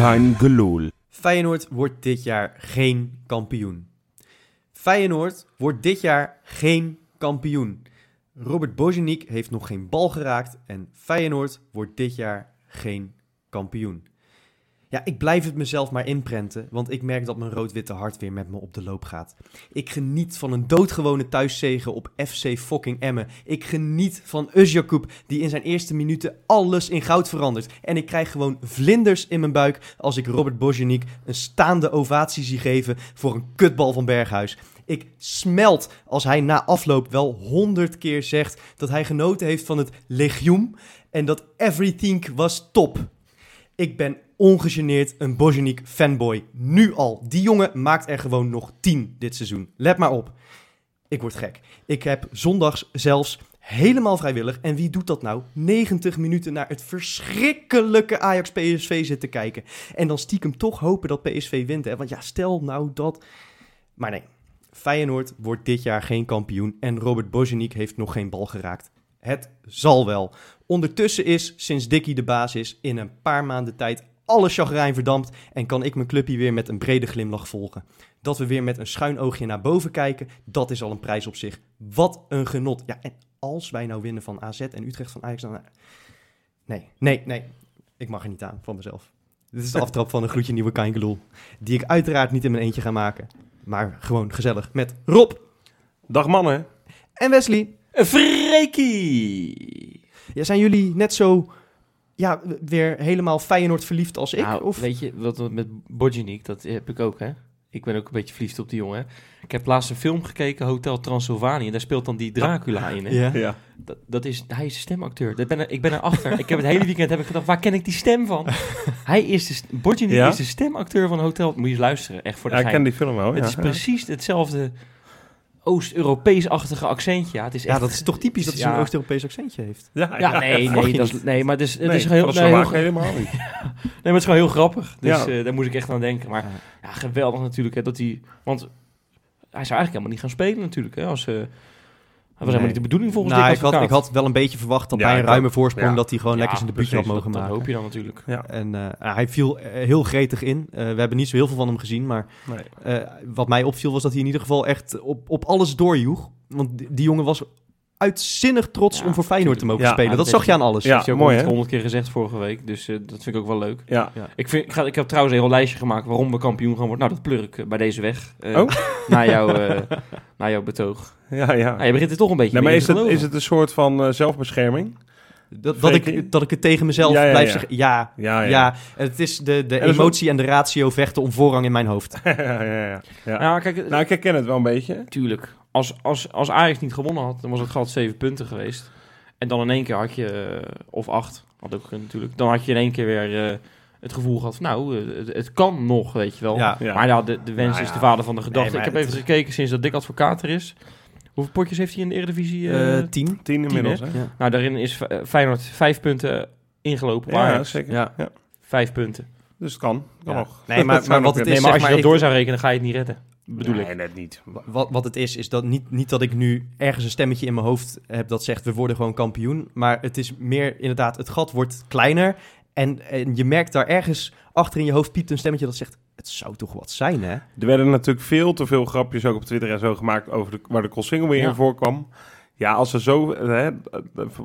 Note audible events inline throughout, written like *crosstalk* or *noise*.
Kein. Feyenoord wordt dit jaar geen kampioen. Feyenoord wordt dit jaar geen kampioen. Robert Bozeniek heeft nog geen bal geraakt en Feyenoord wordt dit jaar geen kampioen. Ja, ik blijf het mezelf maar inprenten, want ik merk dat mijn rood-witte hart weer met me op de loop gaat. Ik geniet van een doodgewone thuiszegen op FC fucking Emmen. Ik geniet van Özjakoub, die in zijn eerste minuten alles in goud verandert. En ik krijg gewoon vlinders in mijn buik als ik Robert Bozeniek een staande ovatie zie geven voor een kutbal van Berghuis. Ik smelt als hij na afloop wel honderd keer zegt dat hij genoten heeft van het legioen en dat everything was top. Ik ben ongegeneerd een Bozeniek fanboy. Nu al. Die jongen maakt er gewoon nog 10 dit seizoen. Let maar op. Ik word gek. Ik heb zondags zelfs helemaal vrijwillig. En wie doet dat nou? 90 minuten naar het verschrikkelijke Ajax-PSV zitten kijken. En dan stiekem toch hopen dat PSV wint. Hè? Want ja, stel nou dat... Maar nee, Feyenoord wordt dit jaar geen kampioen. En Robert Bozeniek heeft nog geen bal geraakt. Het zal wel. Ondertussen is, sinds Dickie de baas is, in een paar maanden tijd alle chagrijn verdampt en kan ik mijn clubje weer met een brede glimlach volgen. Dat we weer met een schuin oogje naar boven kijken, dat is al een prijs op zich. Wat een genot. Ja, en als wij nou winnen van AZ en Utrecht van Ajax, dan... Nee, nee, nee. Ik mag er niet aan van mezelf. Dit is de aftrap van een gloedje nieuwe Kaingeloel. Die ik uiteraard niet in mijn eentje ga maken. Maar gewoon gezellig met Rob Dag mannen. en Wesley. Freekie! Ja, zijn jullie net zo ja, weer helemaal Feyenoord verliefd als ik? Nou, of? weet je, wat met Bojaniek, dat heb ik ook, hè? Ik ben ook een beetje verliefd op die jongen. Ik heb laatst een film gekeken, Hotel Transylvanië. En daar speelt dan die Dracula in. Hè? Ja. Ja. Dat, dat is, hij is de stemacteur. Dat ben er, ik ben erachter. ik heb het hele weekend heb ik gedacht, waar ken ik die stem van? hij is de, st- Bojaniek Ja? is de stemacteur van Hotel... Moet je eens luisteren, echt voor de Ja, ik gein. ken die film wel. Het ja. is precies hetzelfde Oost-Europees-achtige accentje. Ja, het is Ja, echt... dat is toch typisch dat hij Ja. zo'n Oost-Europees accentje heeft. Ja, Ja, nee, nee, dat is, nee, maar het is, het Nee, is heel, nee, heel, helemaal niet. *laughs* Nee, maar het is gewoon heel grappig. Dus Ja. eh, daar moest ik echt aan denken. Maar ja, geweldig natuurlijk. Hè, dat hij, want hij zou eigenlijk helemaal niet gaan spelen natuurlijk. Hè, als, eh, was helemaal niet de bedoeling volgens nou, Dick ik had, ik had wel een beetje verwacht dat Ja, bij een ruime ook. voorsprong Ja. dat hij gewoon Ja, lekker zijn debuutje had mogen dat, maken. Dat hoop je dan natuurlijk. Ja. En eh, hij viel eh, heel gretig in. Eh, we hebben niet zo heel veel van hem gezien, maar Nee. eh, wat mij opviel was dat hij in ieder geval echt op, op alles doorjoeg. Want die, die jongen was uitzinnig trots Ja, om voor Feyenoord te mogen Ja, spelen. dat zag je aan alles. Ja, Dat ook mooi, honderd- keer gezegd vorige week. Dus eh, dat vind ik ook wel leuk. Ja. Ik, vind, ik, ga, ik heb trouwens een heel lijstje gemaakt waarom we kampioen gaan worden. Nou, dat pleur ik eh, bij deze weg. eh, Oh. *laughs* na, jouw, eh, na jouw betoog. Ja, ja. Nou, je begint er toch een beetje Nee, maar is te het, geloven. is het een soort van eh, zelfbescherming? Dat, dat, ik, dat ik het tegen mezelf Ja, ja, blijf ja. zeggen. Ja, Ja, ja. ja. het is de, de emotie en de ratio vechten om voorrang in mijn hoofd. *laughs* ja, ja, ja. ja. Ja, kijk, Nou, ik herken het wel een beetje. Tuurlijk. Als, als, als Ajax niet gewonnen had, dan was het gat zeven punten geweest. En dan in één keer had je, eh, of acht, had ook natuurlijk. Dan had je in één keer weer eh, het gevoel gehad van, nou, eh, het, het kan nog, weet je wel. Ja. Ja. Maar ja, de, de wens Nou is ja. de vader van de gedachte. Nee, ik heb het- even gekeken sinds dat Dick Advocaat er is. Hoeveel potjes heeft hij in de Eredivisie? eh Eh tien. Tien inmiddels, hè? Ja. nou, daarin is Fe- Feyenoord vijf punten ingelopen. op Ja, zeker. Ja. Ja. Vijf punten. Dus het kan. Kan Ja. nog. Nee, maar, *laughs* wat het is, nee, maar als zeg je dat ik- door zou rekenen, ga je het niet redden. Bedoel nee, ik. net niet. Wat, wat het is, is dat niet, niet dat ik nu ergens een stemmetje in mijn hoofd heb dat zegt we worden gewoon kampioen. Maar het is meer inderdaad, het gat wordt kleiner. En, en je merkt daar ergens achter in je hoofd piept een stemmetje dat zegt, het zou toch wat zijn hè? Er werden natuurlijk veel te veel grapjes ook op Twitter en zo gemaakt over de, waar de Colsingel weer Ja. in voorkwam. Ja, als er zo, hè,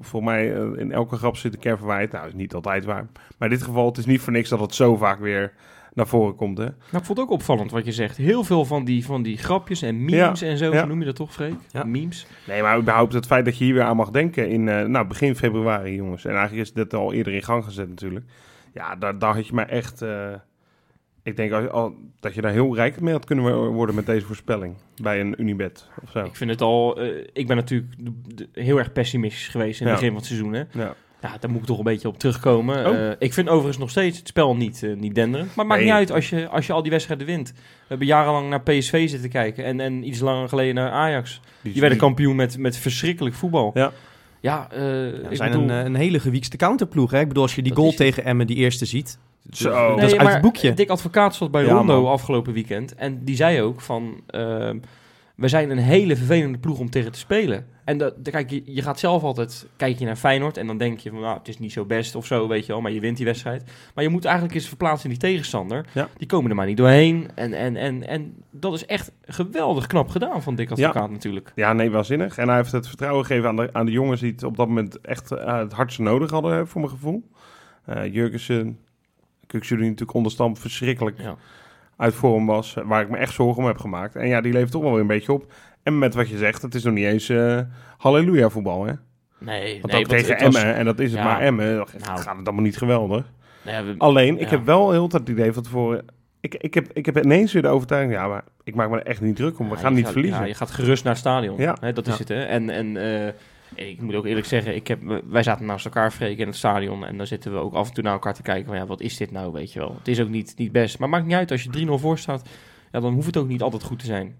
voor mij eh, in elke grap zit een kern verwijt. Nou, is niet altijd waar. Maar in dit geval, het is niet voor niks dat het zo vaak weer naar voren komt. Hè? Nou, ik vond het ook opvallend wat je zegt. Heel veel van die, van die grapjes en memes en zo, ja. zo noem je dat toch, Freek? Ja. Memes. Nee, maar überhaupt het feit dat je hier weer aan mag denken in eh, nou, begin februari, jongens. En eigenlijk is dit al eerder in gang gezet natuurlijk. Ja, daar, daar had je maar echt... eh, ik denk al, al- dat je daar heel rijk mee had kunnen wo- worden met deze voorspelling. Bij een Unibet of zo. Ik vind het al... eh, ik ben natuurlijk heel erg pessimistisch geweest in het Ja. begin van het seizoen. Hè? Ja. Ja, daar moet ik toch een beetje op terugkomen. Oh. Eh, ik vind overigens nog steeds het spel niet, eh, niet denderend. Maar het maakt Nee. niet uit als je, als je al die wedstrijden wint. We hebben jarenlang naar PSV zitten kijken. En, en iets langer geleden naar Ajax. Die werden kampioen met, met verschrikkelijk voetbal. Ja. Ja, eh, we zijn bedoel... een, een hele gewiekste counterploeg. Hè? Ik bedoel, als je die Dat goal is tegen Emmen, die eerste ziet. Zo. dat Nee, is uit maar het boekje. Dick Advocaat zat bij Ja, Rondo man. afgelopen weekend. En die zei ook van... we zijn een hele vervelende ploeg om tegen te spelen. En dat, kijk, je, je gaat zelf altijd... Kijk je naar Feyenoord en dan denk je van... Nou, het is niet zo best of zo, weet je wel. Maar je wint die wedstrijd. Maar je moet eigenlijk eens verplaatsen in die tegenstander. Ja. Die komen er maar niet doorheen. En, en, en, en dat is echt geweldig knap gedaan van Dick Advocaat natuurlijk. Ja, nee, waanzinnig. En hij heeft het vertrouwen gegeven aan de, aan de jongens die het op dat moment echt eh, het hardste nodig hadden, hè, voor mijn gevoel. Eh Jurgensen, Kuksu die natuurlijk onderstamp verschrikkelijk Ja. Uit vorm was, eh, waar ik me echt zorgen om heb gemaakt. En ja, die levert toch wel weer een beetje op. En met wat je zegt, het is nog niet eens eh halleluja voetbal, hè? Nee, Want nee, ook tegen was- Emmen, en dat is het Ja. maar Emmen, Nou. gaat het allemaal niet geweldig. Nee, we- Alleen, ik Ja. heb wel heel het idee van tevoren... Ik, ik, heb, ik heb ineens weer de overtuiging, ja, maar ik maak me er echt niet druk om. We Ja, gaan niet gaat- verliezen. Ja, je gaat gerust naar het stadion. Ja. Hè, dat is het, hè. En, en eh, ik moet ook eerlijk zeggen, ik heb, wij zaten naast elkaar vreken in het stadion. En dan zitten we ook af en toe naar elkaar te kijken van, ja, wat is dit nou, weet je wel. Het is ook niet, niet best. Maar maakt niet uit, als je 3-0 voor staat, ja, dan hoeft het ook niet altijd goed te zijn.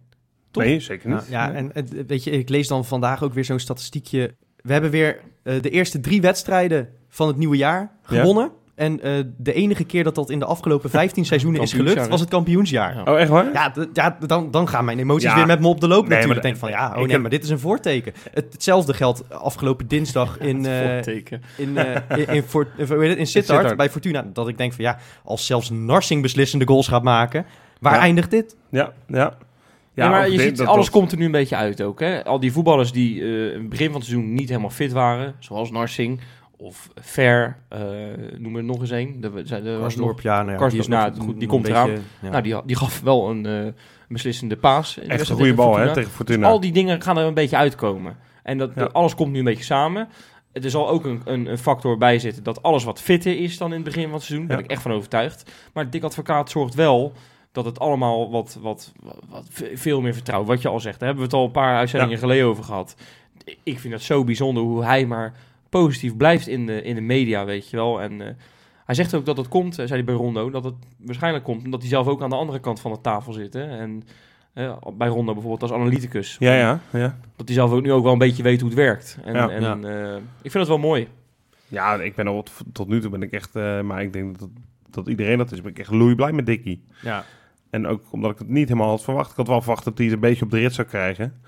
Toch? Nee, zeker niet. Nou, ja, en weet je, ik lees dan vandaag ook weer zo'n statistiekje. We hebben weer eh, de eerste drie wedstrijden van het nieuwe jaar Ja. En eh, de enige keer dat dat in de afgelopen 15 seizoenen is gelukt, was het kampioensjaar. Ja. Oh, echt waar? Ja, ja dan, dan gaan mijn emoties Ja. weer met me op de loop Nee, natuurlijk. maar- denk van ja, oh nee, heb- maar dit is een voorteken. Het, hetzelfde geldt afgelopen dinsdag in, eh, Voorteken. in, eh, in, Sittard, bij Fortuna. Dat ik denk van ja, als zelfs Narsing beslissende goals gaat maken, waar Ja. eindigt dit? Ja, ja. Ja, maar je ziet, alles was- komt er nu een beetje uit ook. Hè? Al die voetballers die eh, in het begin van het seizoen niet helemaal fit waren, zoals Narsing of Ver, eh, noem er nog eens een. De, de, de, Karsdorp, ja, nou ja, Karsdorp, die is nou, die nog komt eraan. beetje, ja. Nou, die, die gaf wel een eh, beslissende paas. in de Echt een goede bal, hè, tegen Fortuna. Al die dingen gaan er een beetje uitkomen. En dat, Ja. alles komt nu een beetje samen. Er zal ook een, een, een factor bij zitten dat alles wat fitter is dan in het begin van het seizoen. Daar ben ik echt van overtuigd. Maar Dick Advocaat zorgt wel dat het allemaal wat, wat, wat, wat ve- veel meer vertrouwen. Wat je al zegt, daar hebben we het al een paar uitzendingen geleden over gehad. Ik vind het zo bijzonder hoe hij maar positief blijft in de, in de media, weet je wel. En eh, hij zegt ook dat het komt, eh, zei hij bij Rondo, dat het waarschijnlijk komt omdat hij zelf ook aan de andere kant van de tafel zit. Hè? En eh, bij Rondo bijvoorbeeld als analyticus. Ja, ja, ja. Dat hij zelf ook nu ook wel een beetje weet hoe het werkt. En, Ja. en Ja. eh, ik vind het wel mooi. Ja, ik ben al tot, nu toe ben ik echt, eh, maar ik denk dat, dat iedereen dat is. Ben ik echt loei blij met Dickie. Ja. En ook omdat ik het niet helemaal had verwacht. Ik had wel verwacht dat hij het een beetje op de rit zou krijgen.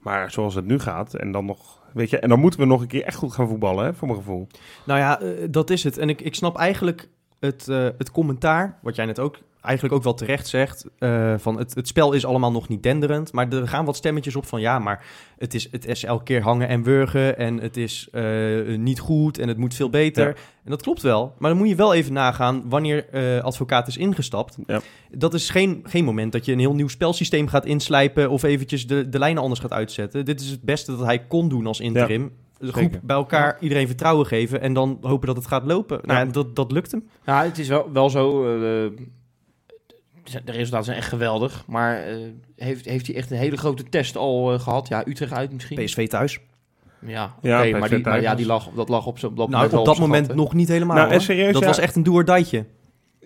Maar zoals het nu gaat en dan nog, weet je, en dan moeten we nog een keer echt goed gaan voetballen, hè, voor mijn gevoel. Nou ja, eh, dat is het. En ik, ik snap eigenlijk het, eh, het commentaar, wat jij net ook eigenlijk ook wel terecht zegt, eh, van het, het spel is allemaal nog niet denderend, maar er gaan wat stemmetjes op van ja, maar het is, het is elke keer hangen en wurgen en het is eh, niet goed en het moet veel beter. Ja. En dat klopt wel, maar dan moet je wel even nagaan wanneer eh, advocaat is ingestapt. Ja. Dat is geen, geen moment dat je een heel nieuw spelsysteem gaat inslijpen of eventjes de, de lijnen anders gaat uitzetten. Dit is het beste dat hij kon doen als interim. De groep zeker. bij elkaar, iedereen vertrouwen geven en dan hopen dat het gaat lopen. Nou, Ja. dat, dat lukt hem. Ja, het is wel, wel zo. eh, de resultaten zijn echt geweldig. Maar eh, heeft, heeft hij echt een hele grote test al eh, gehad? Ja, Utrecht uit misschien. PSV thuis. Ja, Ja, maar, die, maar ja, die lag, dat lag op, zo, op dat Nou, moment op dat zijn moment gat, nog niet helemaal. Nou, en hoor. serieus, dat ja. was echt een doerdijtje.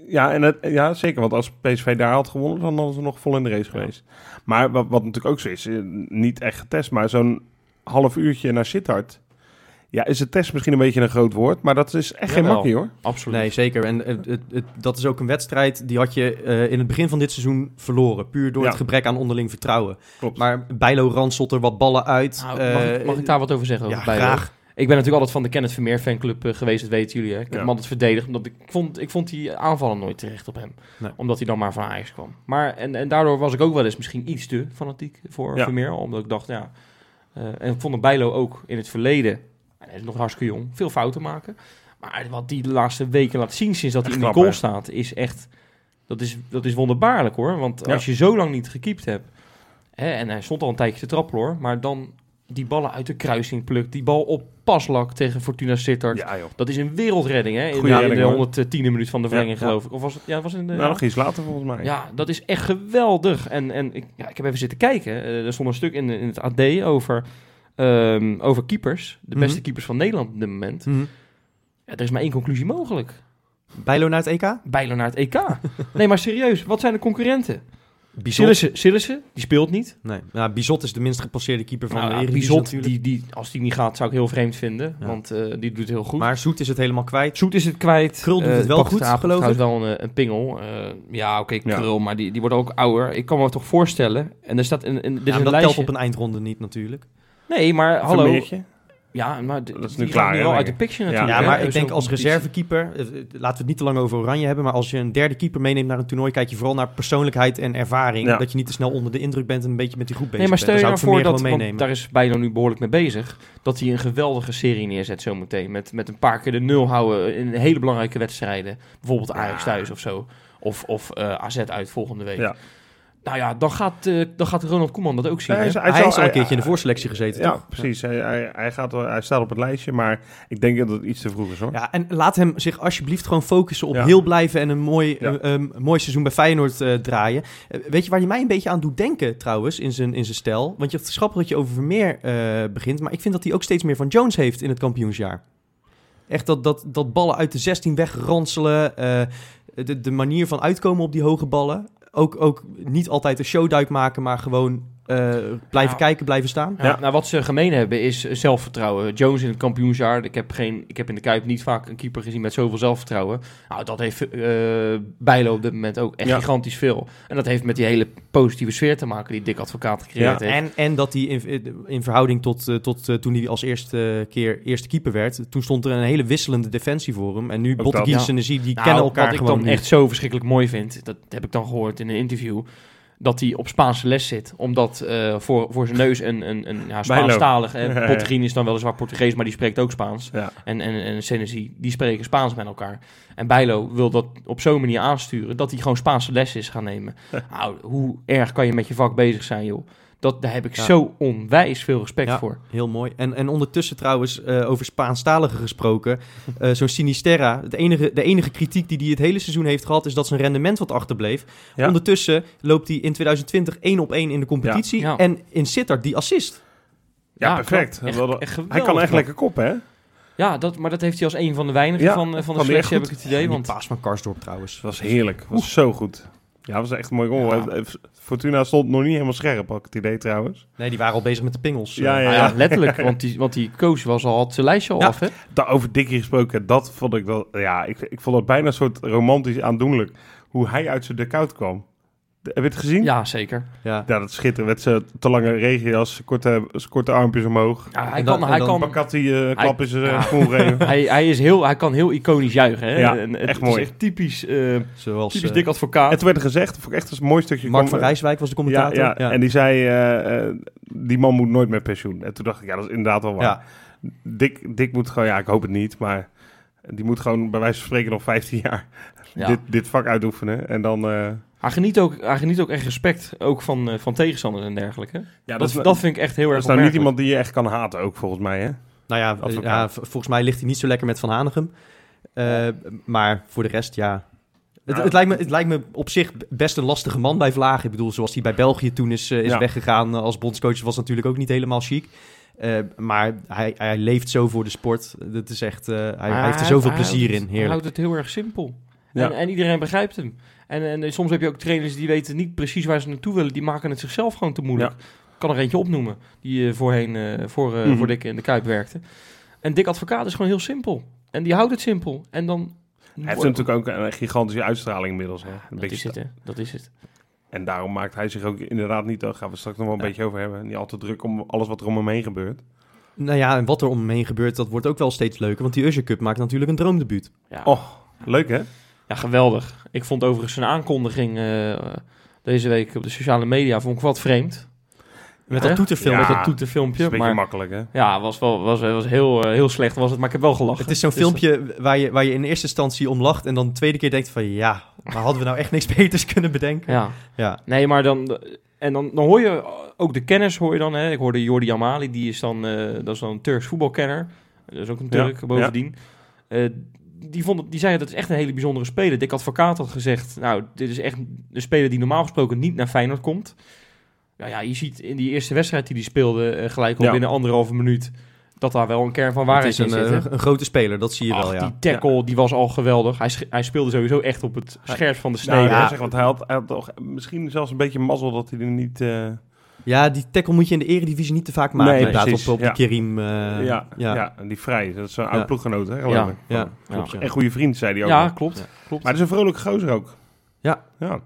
Ja, en het, ja, zeker. Want als PSV daar had gewonnen, dan hadden ze nog vol in de race geweest. Maar wat, wat natuurlijk ook zo is, eh, niet echt getest, maar zo'n half uurtje naar Sittard. Ja, is het test misschien een beetje een groot woord, maar dat is echt geen makkie hoor. Absoluut. Nee, zeker. En het, het, het- dat is ook een wedstrijd die had je eh, in het begin van dit seizoen verloren. Puur door Ja. het gebrek aan onderling vertrouwen. Klopt. Maar Bijlo ranselt er wat ballen uit. Nou, mag, ik, Eh, mag ik daar wat over zeggen? ja, over Bijlo? graag. Ik ben natuurlijk altijd van de Kenneth Vermeer fanclub eh, geweest, dat weten jullie. Hè? Ik heb Ja. hem altijd verdedigd, omdat ik vond, ik vond die aanvallen nooit terecht op hem. Nee. Omdat hij dan maar van Ajax kwam. Maar, en, en daardoor was ik ook wel eens misschien iets te fanatiek voor Ja. Vermeer. Omdat ik dacht, ja... eh, en ik vond dat Bijlo ook in het verleden, en hij is nog hartstikke jong, veel fouten maken. Maar wat die de laatste weken laat zien sinds dat hij in de goal hè? staat, is echt... Dat is, dat is wonderbaarlijk hoor. Want Ja. als je zo lang niet gekiept hebt... Hè, en hij stond al een tijdje te trappelen hoor. Maar dan die ballen uit de kruising plukt. Die bal op paslak tegen Fortuna Sittard. Ja. Dat is een wereldredding hè. In, de- in redding, de hoor. 110e minuut van de verlenging Ja. geloof ik. Of was het? Ja, was in de, Nou, nog iets later volgens mij. ja, dat is echt geweldig. En, en ik, ja, ik heb even zitten kijken. Eh, er stond een stuk in, in het AD over, ehm, over keepers. De Mhm. beste keepers van Nederland op dit moment. Mhm. Ja, er is maar één conclusie mogelijk. Bijlo naar het EK? Bijlo naar het EK. nee, maar serieus, wat zijn de concurrenten? Sillissen, die speelt niet. Nee, nou, Bizot is de minst gepasseerde keeper van Nou, de Eredivisie Bizot, die, die, als die niet gaat, zou ik heel vreemd vinden. Ja. Want eh, die doet het heel goed. Maar Zoet is het helemaal kwijt. Zoet is het kwijt. Krul doet Eh, het wel Bart goed, Verstappen geloof ik. wel een, een pingel. Eh, ja, oké. Krul, maar die, die wordt ook ouder. Ik kan me toch voorstellen. En er staat een, een, dit Ja, is maar een dat lijstje. telt op een eindronde niet natuurlijk. Nee, maar hallo. Vermeertje. Ja, maar Dat is die nu gaat klaar, nu wel uit de picture Ja. natuurlijk. Ja, hè, maar ik denk als reservekeeper, eh, eh, laten we het niet te lang over Oranje hebben, maar als je een derde keeper meeneemt naar een toernooi, kijk je vooral naar persoonlijkheid en ervaring. Ja. Dat je niet te snel onder de indruk bent en een beetje met die groep bezig Nee, maar stel bent. je nou zou ik voor dat, Vermeer want daar is Bijlo nu behoorlijk mee bezig, dat hij een geweldige serie neerzet zometeen. Met, met een paar keer de nul houden in hele belangrijke wedstrijden. Bijvoorbeeld Ajax Ja. thuis of zo. Of, of eh, AZ uit volgende week. Ja. Nou ja, dan gaat, eh, dan gaat Ronald Koeman dat ook zien. Hij, Hij, zal- is al een hij- keertje in de voorselectie gezeten, Ja, toch? precies. Hij, hij, hij, gaat, wel- hij staat op het lijstje, maar ik denk dat het iets te vroeg is hoor. Ja, en laat hem zich alsjeblieft gewoon focussen op Ja. heel blijven en een mooi, Ja. eh, mooi seizoen bij Feyenoord eh, draaien. Weet je waar hij mij een beetje aan doet denken trouwens in zijn, in zijn stijl? Want je het is grappig dat je over Vermeer eh, begint, maar ik vind dat hij ook steeds meer van Jones heeft in het kampioensjaar. Echt dat, dat, dat ballen uit de 16 wegranselen, eh, de, de manier van uitkomen op die hoge ballen. Ook, ook niet altijd een showduik maken, maar gewoon blijven Ja. kijken, blijven staan. Ja, Ja. Nou, wat ze gemeen hebben is eh, zelfvertrouwen. Jones in het kampioensjaar. Ik heb, geen, ik heb in de Kuip niet vaak een keeper gezien met zoveel zelfvertrouwen. Nou, dat heeft eh Bijlo op dit moment ook echt Ja. gigantisch veel. En dat heeft met die hele positieve sfeer te maken die Dick Advocaat gecreëerd Ja, heeft. En, en dat hij in, in verhouding tot, eh, tot eh, toen hij als eerste keer eerste keeper werd, toen stond er een hele wisselende defensie voor hem. En nu ja. en Nezie, die Nou, kennen elkaar wat ik gewoon dan niet. echt zo verschrikkelijk mooi vind, dat heb ik dan gehoord in een interview, dat hij op Spaanse les zit. Omdat eh, voor, voor zijn neus een, een, een ja, Spaanstalig... *laughs* Ja, ja. Is dan weliswaar Portugees, maar die spreekt ook Spaans. En, en, en Senesi, die spreken Spaans met elkaar. En Bijlo wil dat op zo'n manier aansturen dat hij gewoon Spaanse les is gaan nemen. nou, hoe erg kan je met je vak bezig zijn, joh? Dat, daar heb ik Ja. zo onwijs veel respect Ja. voor. Heel mooi. En, en ondertussen trouwens, eh, over Spaanstaligen gesproken, eh, zo'n Sinisterra. Het enige, de enige kritiek die hij het hele seizoen heeft gehad, is dat zijn rendement wat achterbleef. Ja. Ondertussen loopt hij in 2020 één op één in de competitie. Ja. Ja. En in Sittard die assist. Ja, Ja, perfect. Echt- hij kan echt lekker koppen, hè? Ja, dat, maar dat heeft hij als een van de weinigen Ja, van, eh, van de selectie, heb ik goed. het idee. En Want paas van Karsdorp trouwens. Was heerlijk. Was zo goed. Ja, het was echt een mooi goal. Ja. Eh, Fortuna stond nog niet helemaal scherp, had ik het idee trouwens. Nee, die waren al bezig met de pingels. Ja, Eh, ja. Nou ja, letterlijk, *laughs* want die, want die coach was al, had zijn lijstje al Ja. af, hè? Daarover Dikkie gesproken, dat vond ik wel... Ja, ik, ik vond het bijna een soort romantisch aandoenlijk. Hoe hij uit zijn dugout kwam. Heb je het gezien? Ja, zeker. ja. Ja, dat schitterde. Met zijn te lange regenjas, korte, korte armpjes omhoog. Ja, hij kan, hij kan, Bakati eh klap in zijn ja. geven. *laughs* hij, hij, is heel, hij kan heel iconisch juichen, hè? Ja, En het echt is mooi. echt typisch, eh, Zoals typisch eh, dik advocaat. En toen werd er gezegd, vond ik echt een mooi stukje. Mark van Rijswijk was de ja, commentator. ja, en die zei, die man moet nooit met pensioen. En toen dacht ik, ja, dat is inderdaad wel waar. Ja. Dick, Dick moet gewoon, ja, ik hoop het niet, maar die moet gewoon bij wijze van spreken nog 15 jaar Ja. dit, dit vak uitoefenen. En dan, eh, Hij, geniet ook, hij geniet ook echt respect, ook van, eh, van tegenstanders en dergelijke. ja, dat, dat, vind ik echt heel dat erg is nou niet iemand die je echt kan haten ook, volgens mij, hè? Nou ja, Advocaat. ja, volgens mij ligt hij niet zo lekker met Van Hanegem. Eh, maar voor de rest, ja. Het, het, lijkt me, het lijkt me op zich best een lastige man bij Vlaag. Ik bedoel, zoals hij bij België toen is, is Ja. weggegaan als bondscoach, was natuurlijk ook niet helemaal chic. Eh, maar hij, hij leeft zo voor de sport. Dat is echt, eh, hij, heeft er zoveel hij plezier houdt in. Hij houdt het heel erg simpel. Ja. En, en iedereen begrijpt hem. En, en, soms heb je ook trainers die weten niet precies waar ze naartoe willen. Die maken het zichzelf gewoon te moeilijk. Ik kan er eentje opnoemen. Die eh, voorheen eh, voor, Mhm. voor Dick in de Kuip werkte. En Dick Advocaat is gewoon heel simpel. En die houdt het simpel. En dan... Hij heeft natuurlijk ook een gigantische uitstraling inmiddels. Hè? Een Dat beetje is het, hè. Dat is het. En daarom maakt hij zich ook inderdaad niet, daar gaan we straks nog wel een Ja. beetje over hebben, niet al te druk om alles wat er om hem heen gebeurt. Nou ja, en wat er om hem heen gebeurt, dat wordt ook wel steeds leuker. Want die Usher Cup maakt natuurlijk een droomdebuut. Ja. Oh, leuk hè? Ja, geweldig. Ik vond overigens zijn aankondiging eh, deze week op de sociale media vond ik wat vreemd. Met dat toeterfilm. Ja. Met dat dat is toeterfilmpje. een beetje Maar makkelijk hè? ja, was wel was, was heel, eh, heel slecht was het, maar ik heb wel gelachen. Het is zo'n Dus, filmpje waar je, waar je in eerste instantie om lacht en dan de tweede keer denkt van ja, maar hadden we nou echt niks *laughs* beters kunnen bedenken? Ja. Ja. Nee, maar dan... En dan, dan hoor je ook de kennis, hoor je dan. Hè? Ik hoorde Jordi Amali, die is dan, eh, dat is dan een Turks voetbalkenner. Dat is ook een Ja, Turk, bovendien. Eh, die, die zei dat is echt een hele bijzondere speler. Dick Advocaat had gezegd, nou, dit is echt een speler die normaal gesproken niet naar Feyenoord komt. Nou ja, je ziet in die eerste wedstrijd die hij speelde, eh, gelijk al Ja. binnen anderhalve minuut, dat daar wel een kern van waarheid is een, in zit. eh, een grote speler, dat zie je Ach, wel, ja. die tackle die was al geweldig. Hij, hij speelde sowieso echt op het scherpst van de Nou, snede. ja, zeg, want hij had, hij had toch misschien zelfs een beetje mazzel dat hij er niet... eh, Ja, die tackle moet je in de eredivisie niet te vaak maken. Nee, inderdaad, precies, op, op ja. die Kerim. eh, ja, ja. die vrij. Dat is zo'n Ja. oud ploeggenoot, hè, geloof Ja. Ja, klopt, ja. En goede vriend, zei hij ook. Ja, klopt. Ja. klopt. Maar het is een vrolijke gozer ook. Ja. Ja.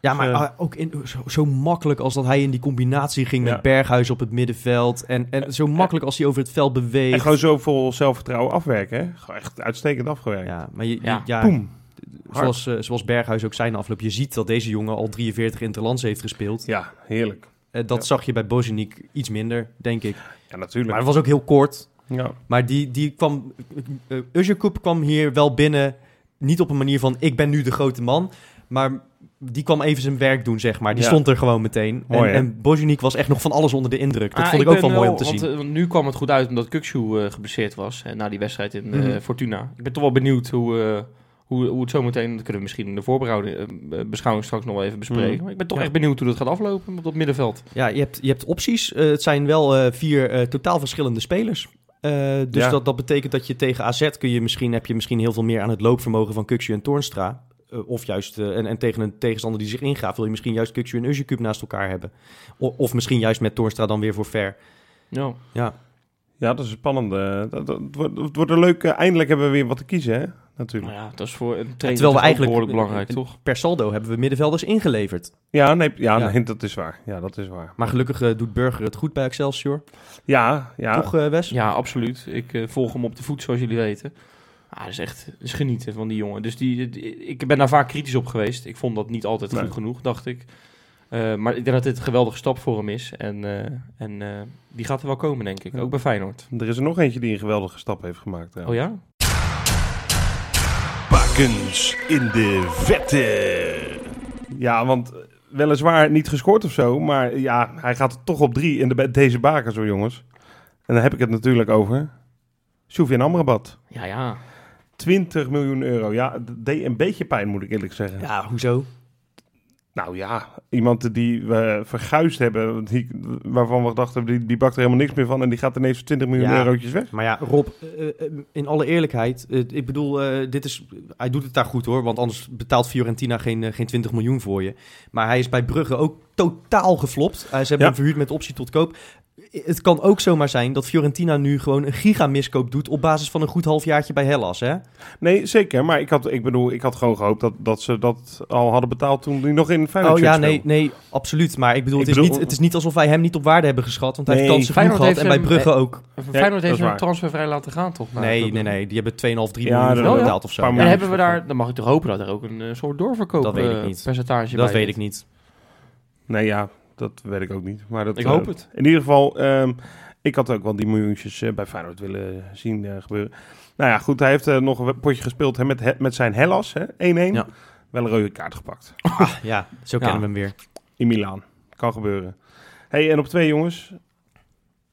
Ja, maar Dus, eh, ah, ook in, zo, zo makkelijk als dat hij in die combinatie ging Ja. met Berghuis op het middenveld. En, en zo makkelijk als hij over het veld beweegt. En gewoon zo vol zelfvertrouwen afwerken, hè. Gewoon echt uitstekend afgewerkt. Ja, maar je, Ja. ja, Boom. zoals, eh, zoals Berghuis ook zijn afloop. Je ziet dat deze jongen al 43 interlands heeft gespeeld. Ja, heerlijk. Eh, dat Ja. zag je bij Bozeniek iets minder, denk ik. Ja, natuurlijk. Maar het was ook heel kort. ja. Maar die, die kwam... Uh, kwam hier wel binnen. Niet op een manier van, ik ben nu de grote man. Maar die kwam even zijn werk doen, zeg maar. Die Ja. stond er gewoon meteen. Mooi, en, en Bozeniek was echt nog van alles onder de indruk. Dat Ah, vond ik, ook wel mooi om te want, zien. want nu kwam het goed uit omdat Kukshoe eh geblesseerd was na die wedstrijd in eh, Mhm. Fortuna. Ik ben toch wel benieuwd hoe, eh, hoe, hoe het zometeen... Dat kunnen we misschien in de voorbehouding, eh, beschouwing straks nog wel even bespreken. Mhm. Maar ik ben toch Ja. echt benieuwd hoe dat gaat aflopen op dat middenveld. Ja, je hebt, je hebt opties. Eh, het zijn wel eh, vier totaal verschillende spelers. Dus Ja. dat, dat betekent dat je tegen AZ kun je misschien, heb je misschien heel veel meer aan het loopvermogen van Kukshu en Toornstra. Of juist, en, en tegen een tegenstander die zich ingaat, wil je misschien juist Kukshu en Uzjekub naast elkaar hebben. O- of misschien juist met Toornstra dan weer voor ver. Ja. Ja, Ja, dat is spannend. eh, dat, dat, het, wordt, het wordt een leuk... eh, eindelijk hebben we weer wat te kiezen, hè. Natuurlijk. Nou ja, dat is voor een trainer Terwijl we eigenlijk- behoorlijk belangrijk, toch? per saldo hebben we middenvelders ingeleverd. Ja, nee, ja, Ja. nee, dat is waar. Ja, dat is waar. Maar gelukkig eh, doet Burger het goed bij Excelsior. Ja, ja. Toch, eh, Wes? Ja, absoluut. Ik volg hem op de voet, zoals jullie weten. Ah, dat is echt dat is genieten van die jongen. Dus die, die- ik ben daar vaak kritisch op geweest. Ik vond dat niet altijd Nee. goed genoeg, dacht ik. Eh, maar ik denk dat dit een geweldige stap voor hem is. En, eh, en eh, die gaat er wel komen, denk ik. Ja. Ook bij Feyenoord. Er is er nog eentje die een geweldige stap heeft gemaakt. Oh ja? Bakens in de vette. Ja, want weliswaar niet gescoord of zo, maar ja, hij gaat toch op drie in de, deze baken zo, jongens. En dan heb ik het natuurlijk over Soufiane Amrabat. Ja, ja. 20 miljoen euro. Ja, deed een beetje pijn, moet ik eerlijk zeggen. Ja, hoezo? Nou ja, iemand die we verguisd hebben, die, waarvan we dachten, die, die bakt er helemaal niks meer van en die gaat ineens voor 20 miljoen Ja. eurotjes weg. Maar ja, Rob, eh, eh, in alle eerlijkheid, eh, ik bedoel, dit is, hij doet het daar goed hoor, want anders betaalt Fiorentina geen, geen 20 miljoen voor je. Maar hij is bij Brugge ook totaal geflopt. Ze hebben Ja. hem verhuurd met optie tot koop. Het kan ook zomaar zijn dat Fiorentina nu gewoon een gigamiskoop doet op basis van een goed halfjaartje bij Hellas, hè? Nee, zeker. Maar ik had, ik bedoel, ik had gewoon gehoopt dat, dat ze dat al hadden betaald toen hij nog in Feyenoord Oh ja, nee, nee, absoluut. Maar ik bedoel, Ik het, is bedoel- niet, het is niet alsof wij hem niet op waarde hebben geschat, want hij heeft kansen genoeg gehad. En bij Brugge ook. Feyenoord dat heeft hem transfervrij laten gaan, toch? Nou, Nee, nee, nee. Die hebben 2,5, 3 Ja, miljoen betaald of zo. En. Ja, hebben we daar, dan mag ik toch hopen dat er ook een eh, soort doorverkoop Dat weet ik eh, niet. percentage dat bij weet ik niet. Nee, ja, dat weet ik ook niet. Maar dat, Ik eh, hoop het. In ieder geval, ehm, ik had ook wel die miljoentjes eh, bij Feyenoord willen zien eh, gebeuren. Nou ja, goed, hij heeft eh, nog een potje gespeeld hè, met, met zijn Hellas, hè, 1-1. Ja. Wel een rode kaart gepakt. Ah, ja, zo Ja. kennen we hem weer. In Milaan. Kan gebeuren. hey, en op twee jongens.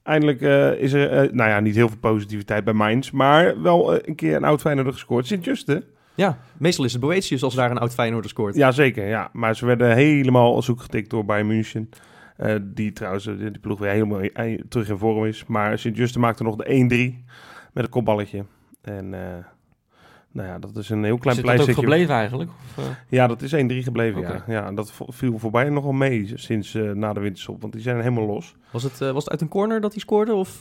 Eindelijk eh, is er, eh, nou ja, niet heel veel positiviteit bij Mainz. Maar wel eh, een keer een oud Feyenoorder gescoord. Sint-Juste. Ja, meestal is het Boetius als daar een oud Feyenoorder scoort. Jazeker, ja. Maar ze werden helemaal zoek getikt door Bayern München. Eh, die trouwens, eh, die ploeg weer helemaal eh, terug in vorm is. Maar Sint-Juste maakte nog de 1-3 met een kopballetje. En nou ja, dat is een heel klein Is het dat ook gebleven eigenlijk? Of? Ja, dat is 1-3 gebleven, ja. ja. Dat viel voor Bayern nogal mee sinds na de winterstop. Want die zijn helemaal los. Was, het, was het uit een corner dat hij scoorde? Of,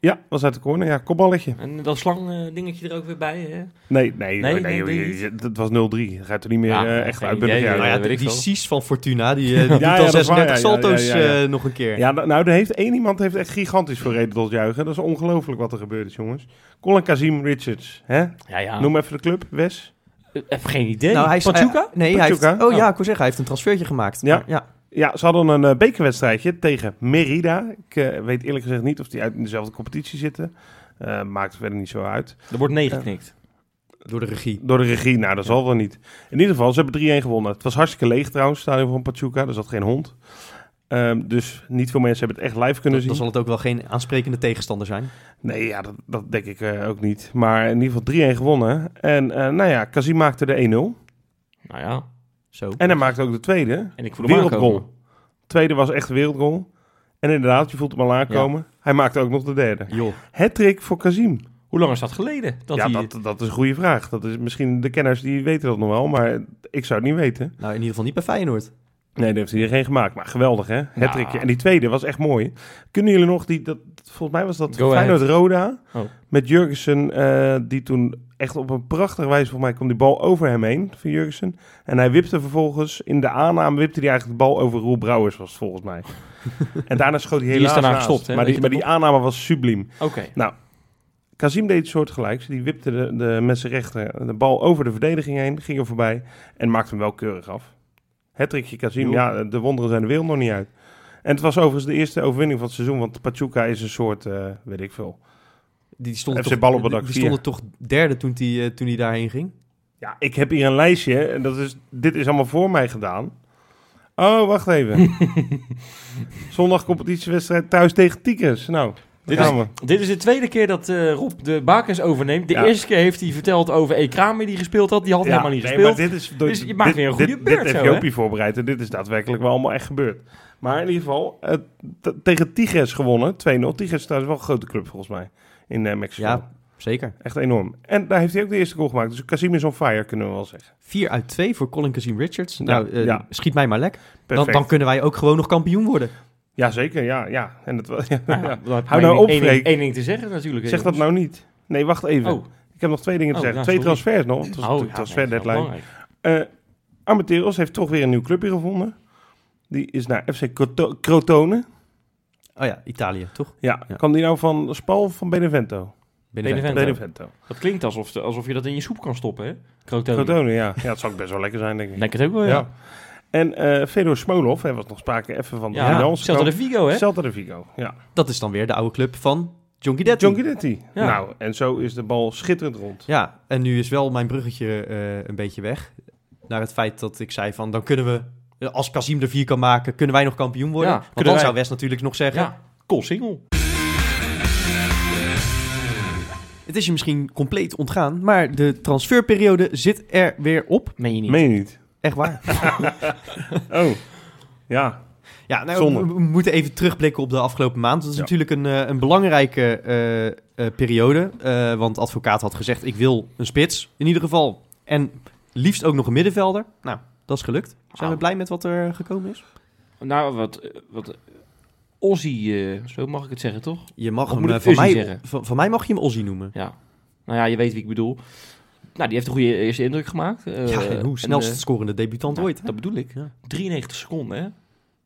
Ja, was uit de corner. Ja, kopballetje. En dat slang eh, dingetje er ook weer bij, hè? Nee, nee, nee, Nee, dat was 0-3. Dat gaat er niet meer Ja, eh, echt uit. nou ja, weet ik die. Cies van Fortuna, die, *laughs* eh, die doet ja, al dat is 36 waar, ja, ja, salto's ja, ja. eh, nog een keer. Ja, nou, nou, er heeft één iemand heeft echt gigantisch voor reden tot juichen. Dat is ongelooflijk wat er gebeurd is, jongens. Colin Kazim Richards, hè? Ja, ja. Noem even de club, Wes. Eh, Even geen idee. Nou, hij is, Pachuca? eh, nee, hij heeft, oh ja, Oh. ik wil zeggen, hij heeft een transfertje gemaakt. Ja. Maar, ja. Ze hadden een eh, bekerwedstrijdje tegen Merida. Ik eh, weet eerlijk gezegd niet of die uit in dezelfde competitie zitten. Eh, maakt verder niet zo uit. Er wordt neergeknikt. Door de regie. Door de regie, nou, dat zal wel niet. In ieder geval, ze hebben 3-1 gewonnen. Het was hartstikke leeg trouwens, stadion van Pachuca. Er zat geen hond. Ehm, dus niet veel mensen hebben het echt live kunnen zien. dan zal het ook wel geen aansprekende tegenstander zijn. Nee, ja, dat, dat denk ik ook niet. Maar in ieder geval 3-1 gewonnen. En nou ja, Kazim maakte de 1-0. Nou ja. Zo. En hij maakte ook de tweede. En ik voel hem Wereldgoal. aankomen. Tweede was echt een wereldgoal. En inderdaad, je voelt hem al aankomen. Hij maakte ook nog de derde. Joh. Hattrick voor Kazim. Hoe lang is dat geleden? Dat ja, dat, dat is een goede vraag. Dat is misschien de kenners die weten dat nog wel, maar ik zou het niet weten. Nou, in ieder geval niet bij Feyenoord. Nee, dat heeft hij er geen gemaakt. Maar geweldig, hè? Hattrickje. En die tweede was echt mooi. Kunnen jullie nog die... Dat, volgens mij was dat Go Feyenoord Roda. Oh. Met Jurgensen, eh, die toen echt op een prachtige wijze... Volgens mij kwam die bal over hem heen, van Jurgensen. En hij wipte vervolgens... In de aanname wipte hij eigenlijk de bal over Roel Brouwers, was het volgens mij. *laughs* en daarna schoot hij Die is helaas daarna gestopt, hè? Maar, die, maar die aanname was subliem. Oké. Kazim deed het soortgelijks. Die wipte de, de met zijn rechter de bal over de verdediging heen, ging er voorbij en maakte hem wel keurig af. Het trikje Kazim, ja, de wonderen zijn de wereld nog niet uit. En het was overigens de eerste overwinning van het seizoen, want Pachuca is een soort, eh, weet ik veel. Die stonden, FC toch, die stonden toch derde toen hij eh, toen die daarheen ging? Ja, ik heb hier een lijstje en dat is, dit is allemaal voor mij gedaan. Oh, wacht even. *laughs* Zondag competitiewedstrijd thuis tegen Tiekers. Nou, Dit dit is-. Dit is de tweede keer dat eh, Rob de bakens overneemt. De Ja. eerste keer heeft hij verteld over Ekrami die gespeeld had. Die had helemaal niet nee, gespeeld. maar dit is, door- Dus je maakt dit, weer een goede dit, beurt Dit zo, heeft? Jopie voorbereid en dit is daadwerkelijk wel allemaal echt gebeurd. Maar in ieder geval, tegen Tigres gewonnen, 2-0. Tigres is trouwens wel een grote club volgens mij in eh, Mexico. Ja, zeker. Echt enorm. En daar heeft hij ook de eerste goal gemaakt. Dus Casim is on fire, kunnen we wel zeggen. 4 uit 2 voor Colin Kazim Richards. Ja, nou, eh, ja. schiet mij maar lek. Dan, dan kunnen wij ook gewoon nog kampioen worden. Ja, zeker. Ja, ja. En het, *laughs* ja, Nou ja, Hou maar nou op, één, ding- Freek. één ding te zeggen natuurlijk. Zeg dat nou niet. Nee, wacht even. Oh, Ik heb nog twee dingen te Oh, zeggen. twee sorry. transfers nog. Het was oh de ja, transfer nee, dat deadline. Eh Armenteros heeft toch weer een nieuw clubje gevonden. Die is naar FC Croto- Crotone. Oh ja, Italië, toch? Ja, Ja. kwam die nou van Spal of van Benevento? Benevento. Benevento. Dat klinkt alsof, de- alsof je dat in je soep kan stoppen, hè? Crotone. Crotone, ja. Ja, het zou ook best wel lekker zijn, denk ik. Denk het ook wel, ja. En eh Fedor Smolov, er was nog sprake even van de Ja, finals Celta de. Vigo, hè? Celta de Vigo, ja. Dat is dan weer de oude club van John Guidetti. John Guidetti. Ja. Nou, en zo is de bal schitterend rond. Ja, en nu is wel mijn bruggetje eh, een beetje weg. Naar het feit dat ik zei van, dan kunnen we, eh, als Kazim er vier kan maken, kunnen wij nog kampioen worden. Ja, Want dan wij. zou West natuurlijk nog zeggen, Ja, cool single. het is je misschien compleet ontgaan, maar de transferperiode zit er weer op. Meen je niet? Meen je niet? Echt waar. *laughs* Oh, ja. Ja, nou, Zonde. we, we moeten even terugblikken op de afgelopen maand. Dat is Ja. natuurlijk een, eh, een belangrijke eh, eh, periode. eh, want de advocaat had gezegd, ik wil een spits in ieder geval. En liefst ook nog een middenvelder. Nou, dat is gelukt. Zijn we blij met wat er gekomen is? Nou, wat... wat Ozzy, eh, zo mag ik het zeggen, toch? Je mag Of hem, van, mij, zeggen? van, van mij mag je hem Ozzy noemen. Ja. Nou ja, je weet wie ik bedoel. Nou, die heeft een goede eerste indruk gemaakt. eh, ja, en hoe snelst eh, scorende debutant nou, ooit. hè? Dat bedoel ik. Ja. 93 seconden, hè?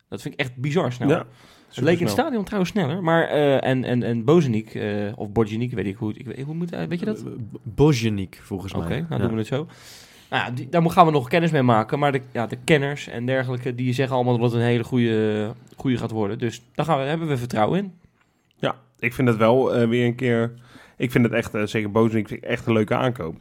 Dat vind ik echt bizar snel. ja. het leek in het stadion trouwens sneller. Maar, eh, en, en, en Bozeniek, eh, of Borjaniek, weet ik hoe, het- ik, weet- hoe moet, eh, weet je dat? Eh, Bozjanik, volgens Oké, mij. nou Ja. doen we het zo. Nou ja, die, daar gaan we nog kennis mee maken. Maar de, ja, de kenners en dergelijke, die zeggen allemaal dat het een hele goede, goede gaat worden. Dus daar gaan we, hebben we vertrouwen in. Ja, ik vind het wel eh, weer een keer... Ik vind het echt, eh, zeker vind ik echt een leuke aankoop.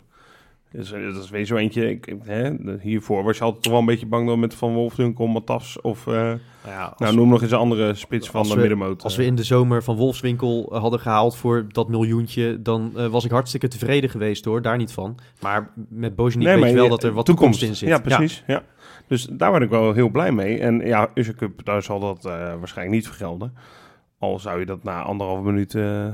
Dus, eh, dat is weer zo eentje. Ik, ik- hè, hiervoor was je altijd toch wel een beetje bang dan met Van Wolfdunkel, Matas of... eh, Nou ja, nou, noem nog eens een andere spits van de middenmoot. als we in de zomer van Wolfswinkel eh, hadden gehaald voor dat miljoentje, dan was ik hartstikke tevreden geweest hoor, daar niet van. Maar met Bozjanik weet je wel dat er wat toekomst, in zit. Ja, precies. Ja. Dus daar ben ik wel heel blij mee. En ja, Cup, daar zal dat eh, waarschijnlijk niet vergelden. Al zou je dat na anderhalve minuut eh,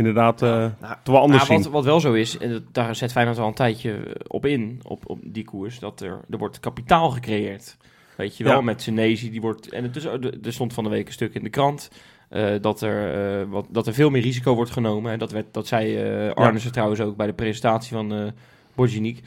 inderdaad eh nou, toch wel anders Maar wat, zien. wat wel zo is, en daar zet Feyenoord al een tijdje op in, op, op die koers, dat er, er wordt kapitaal gecreëerd. Weet je wel, Ja. met Senezi, die wordt... En het is, er stond van de week een stuk in de krant... eh, dat, er, eh, wat, dat er veel meer risico wordt genomen. En dat, werd, dat zei eh Arnissen trouwens ook bij de presentatie van eh Borjaniek.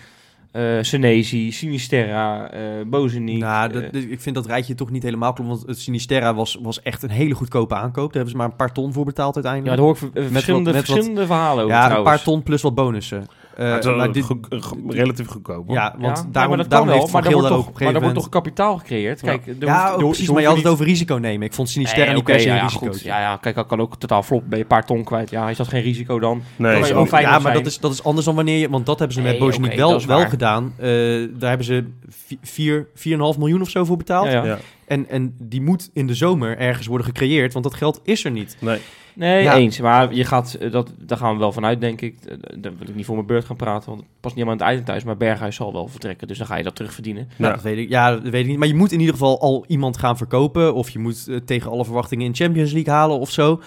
Eh Senezi, Sinisterra, Bozeniek. Nou, dat, eh, ik vind dat rijtje toch niet helemaal klopt, want het Sinisterra was, was echt een hele goedkope aankoop. Daar hebben ze maar een paar ton voor betaald ja, uiteindelijk. daar hoor ik eh, verschillende, met wat- verhalen over Ja, een paar ton plus wat bonussen. Eh, Ja, het is wel maar dit, goed- go- relatief goedkoop. hoor. ja, want Ja, daarom, maar dat daarom kan wel, heeft maar Van Geel wordt daar ook toch, op een maar er gegeven wordt toch kapitaal gecreëerd? Kijk, er Ja, hoeft- precies, maar je had niet- het over risico nemen. Ik vond Sinisterra Nee, niet per se ja, een ja, risico. goed. Ja, ja, kijk, dat kan ook totaal flop. Ben je een paar ton kwijt. Ja, is dat geen risico dan? Nee, ja, maar dat is, dat is anders dan wanneer je... Want dat hebben ze met Nee, wel, wel gedaan. Eh, daar hebben ze vi- vier- 4,5 miljoen of zo voor betaald. En, en die moet in de zomer ergens worden gecreëerd, want dat geld is er niet. Nee. Nee, Ja. eens. Maar je gaat, eh, dat, daar gaan we wel vanuit, denk ik. Eh, Daar wil ik niet voor mijn beurt gaan praten, want het past niet helemaal aan het eind thuis. Maar Berghuis zal wel vertrekken, dus dan ga je dat terugverdienen. Nou, Ja. dat weet ik, ja, dat weet ik niet. Maar je moet in ieder geval al iemand gaan verkopen. Of je moet eh, tegen alle verwachtingen in Champions League halen of zo.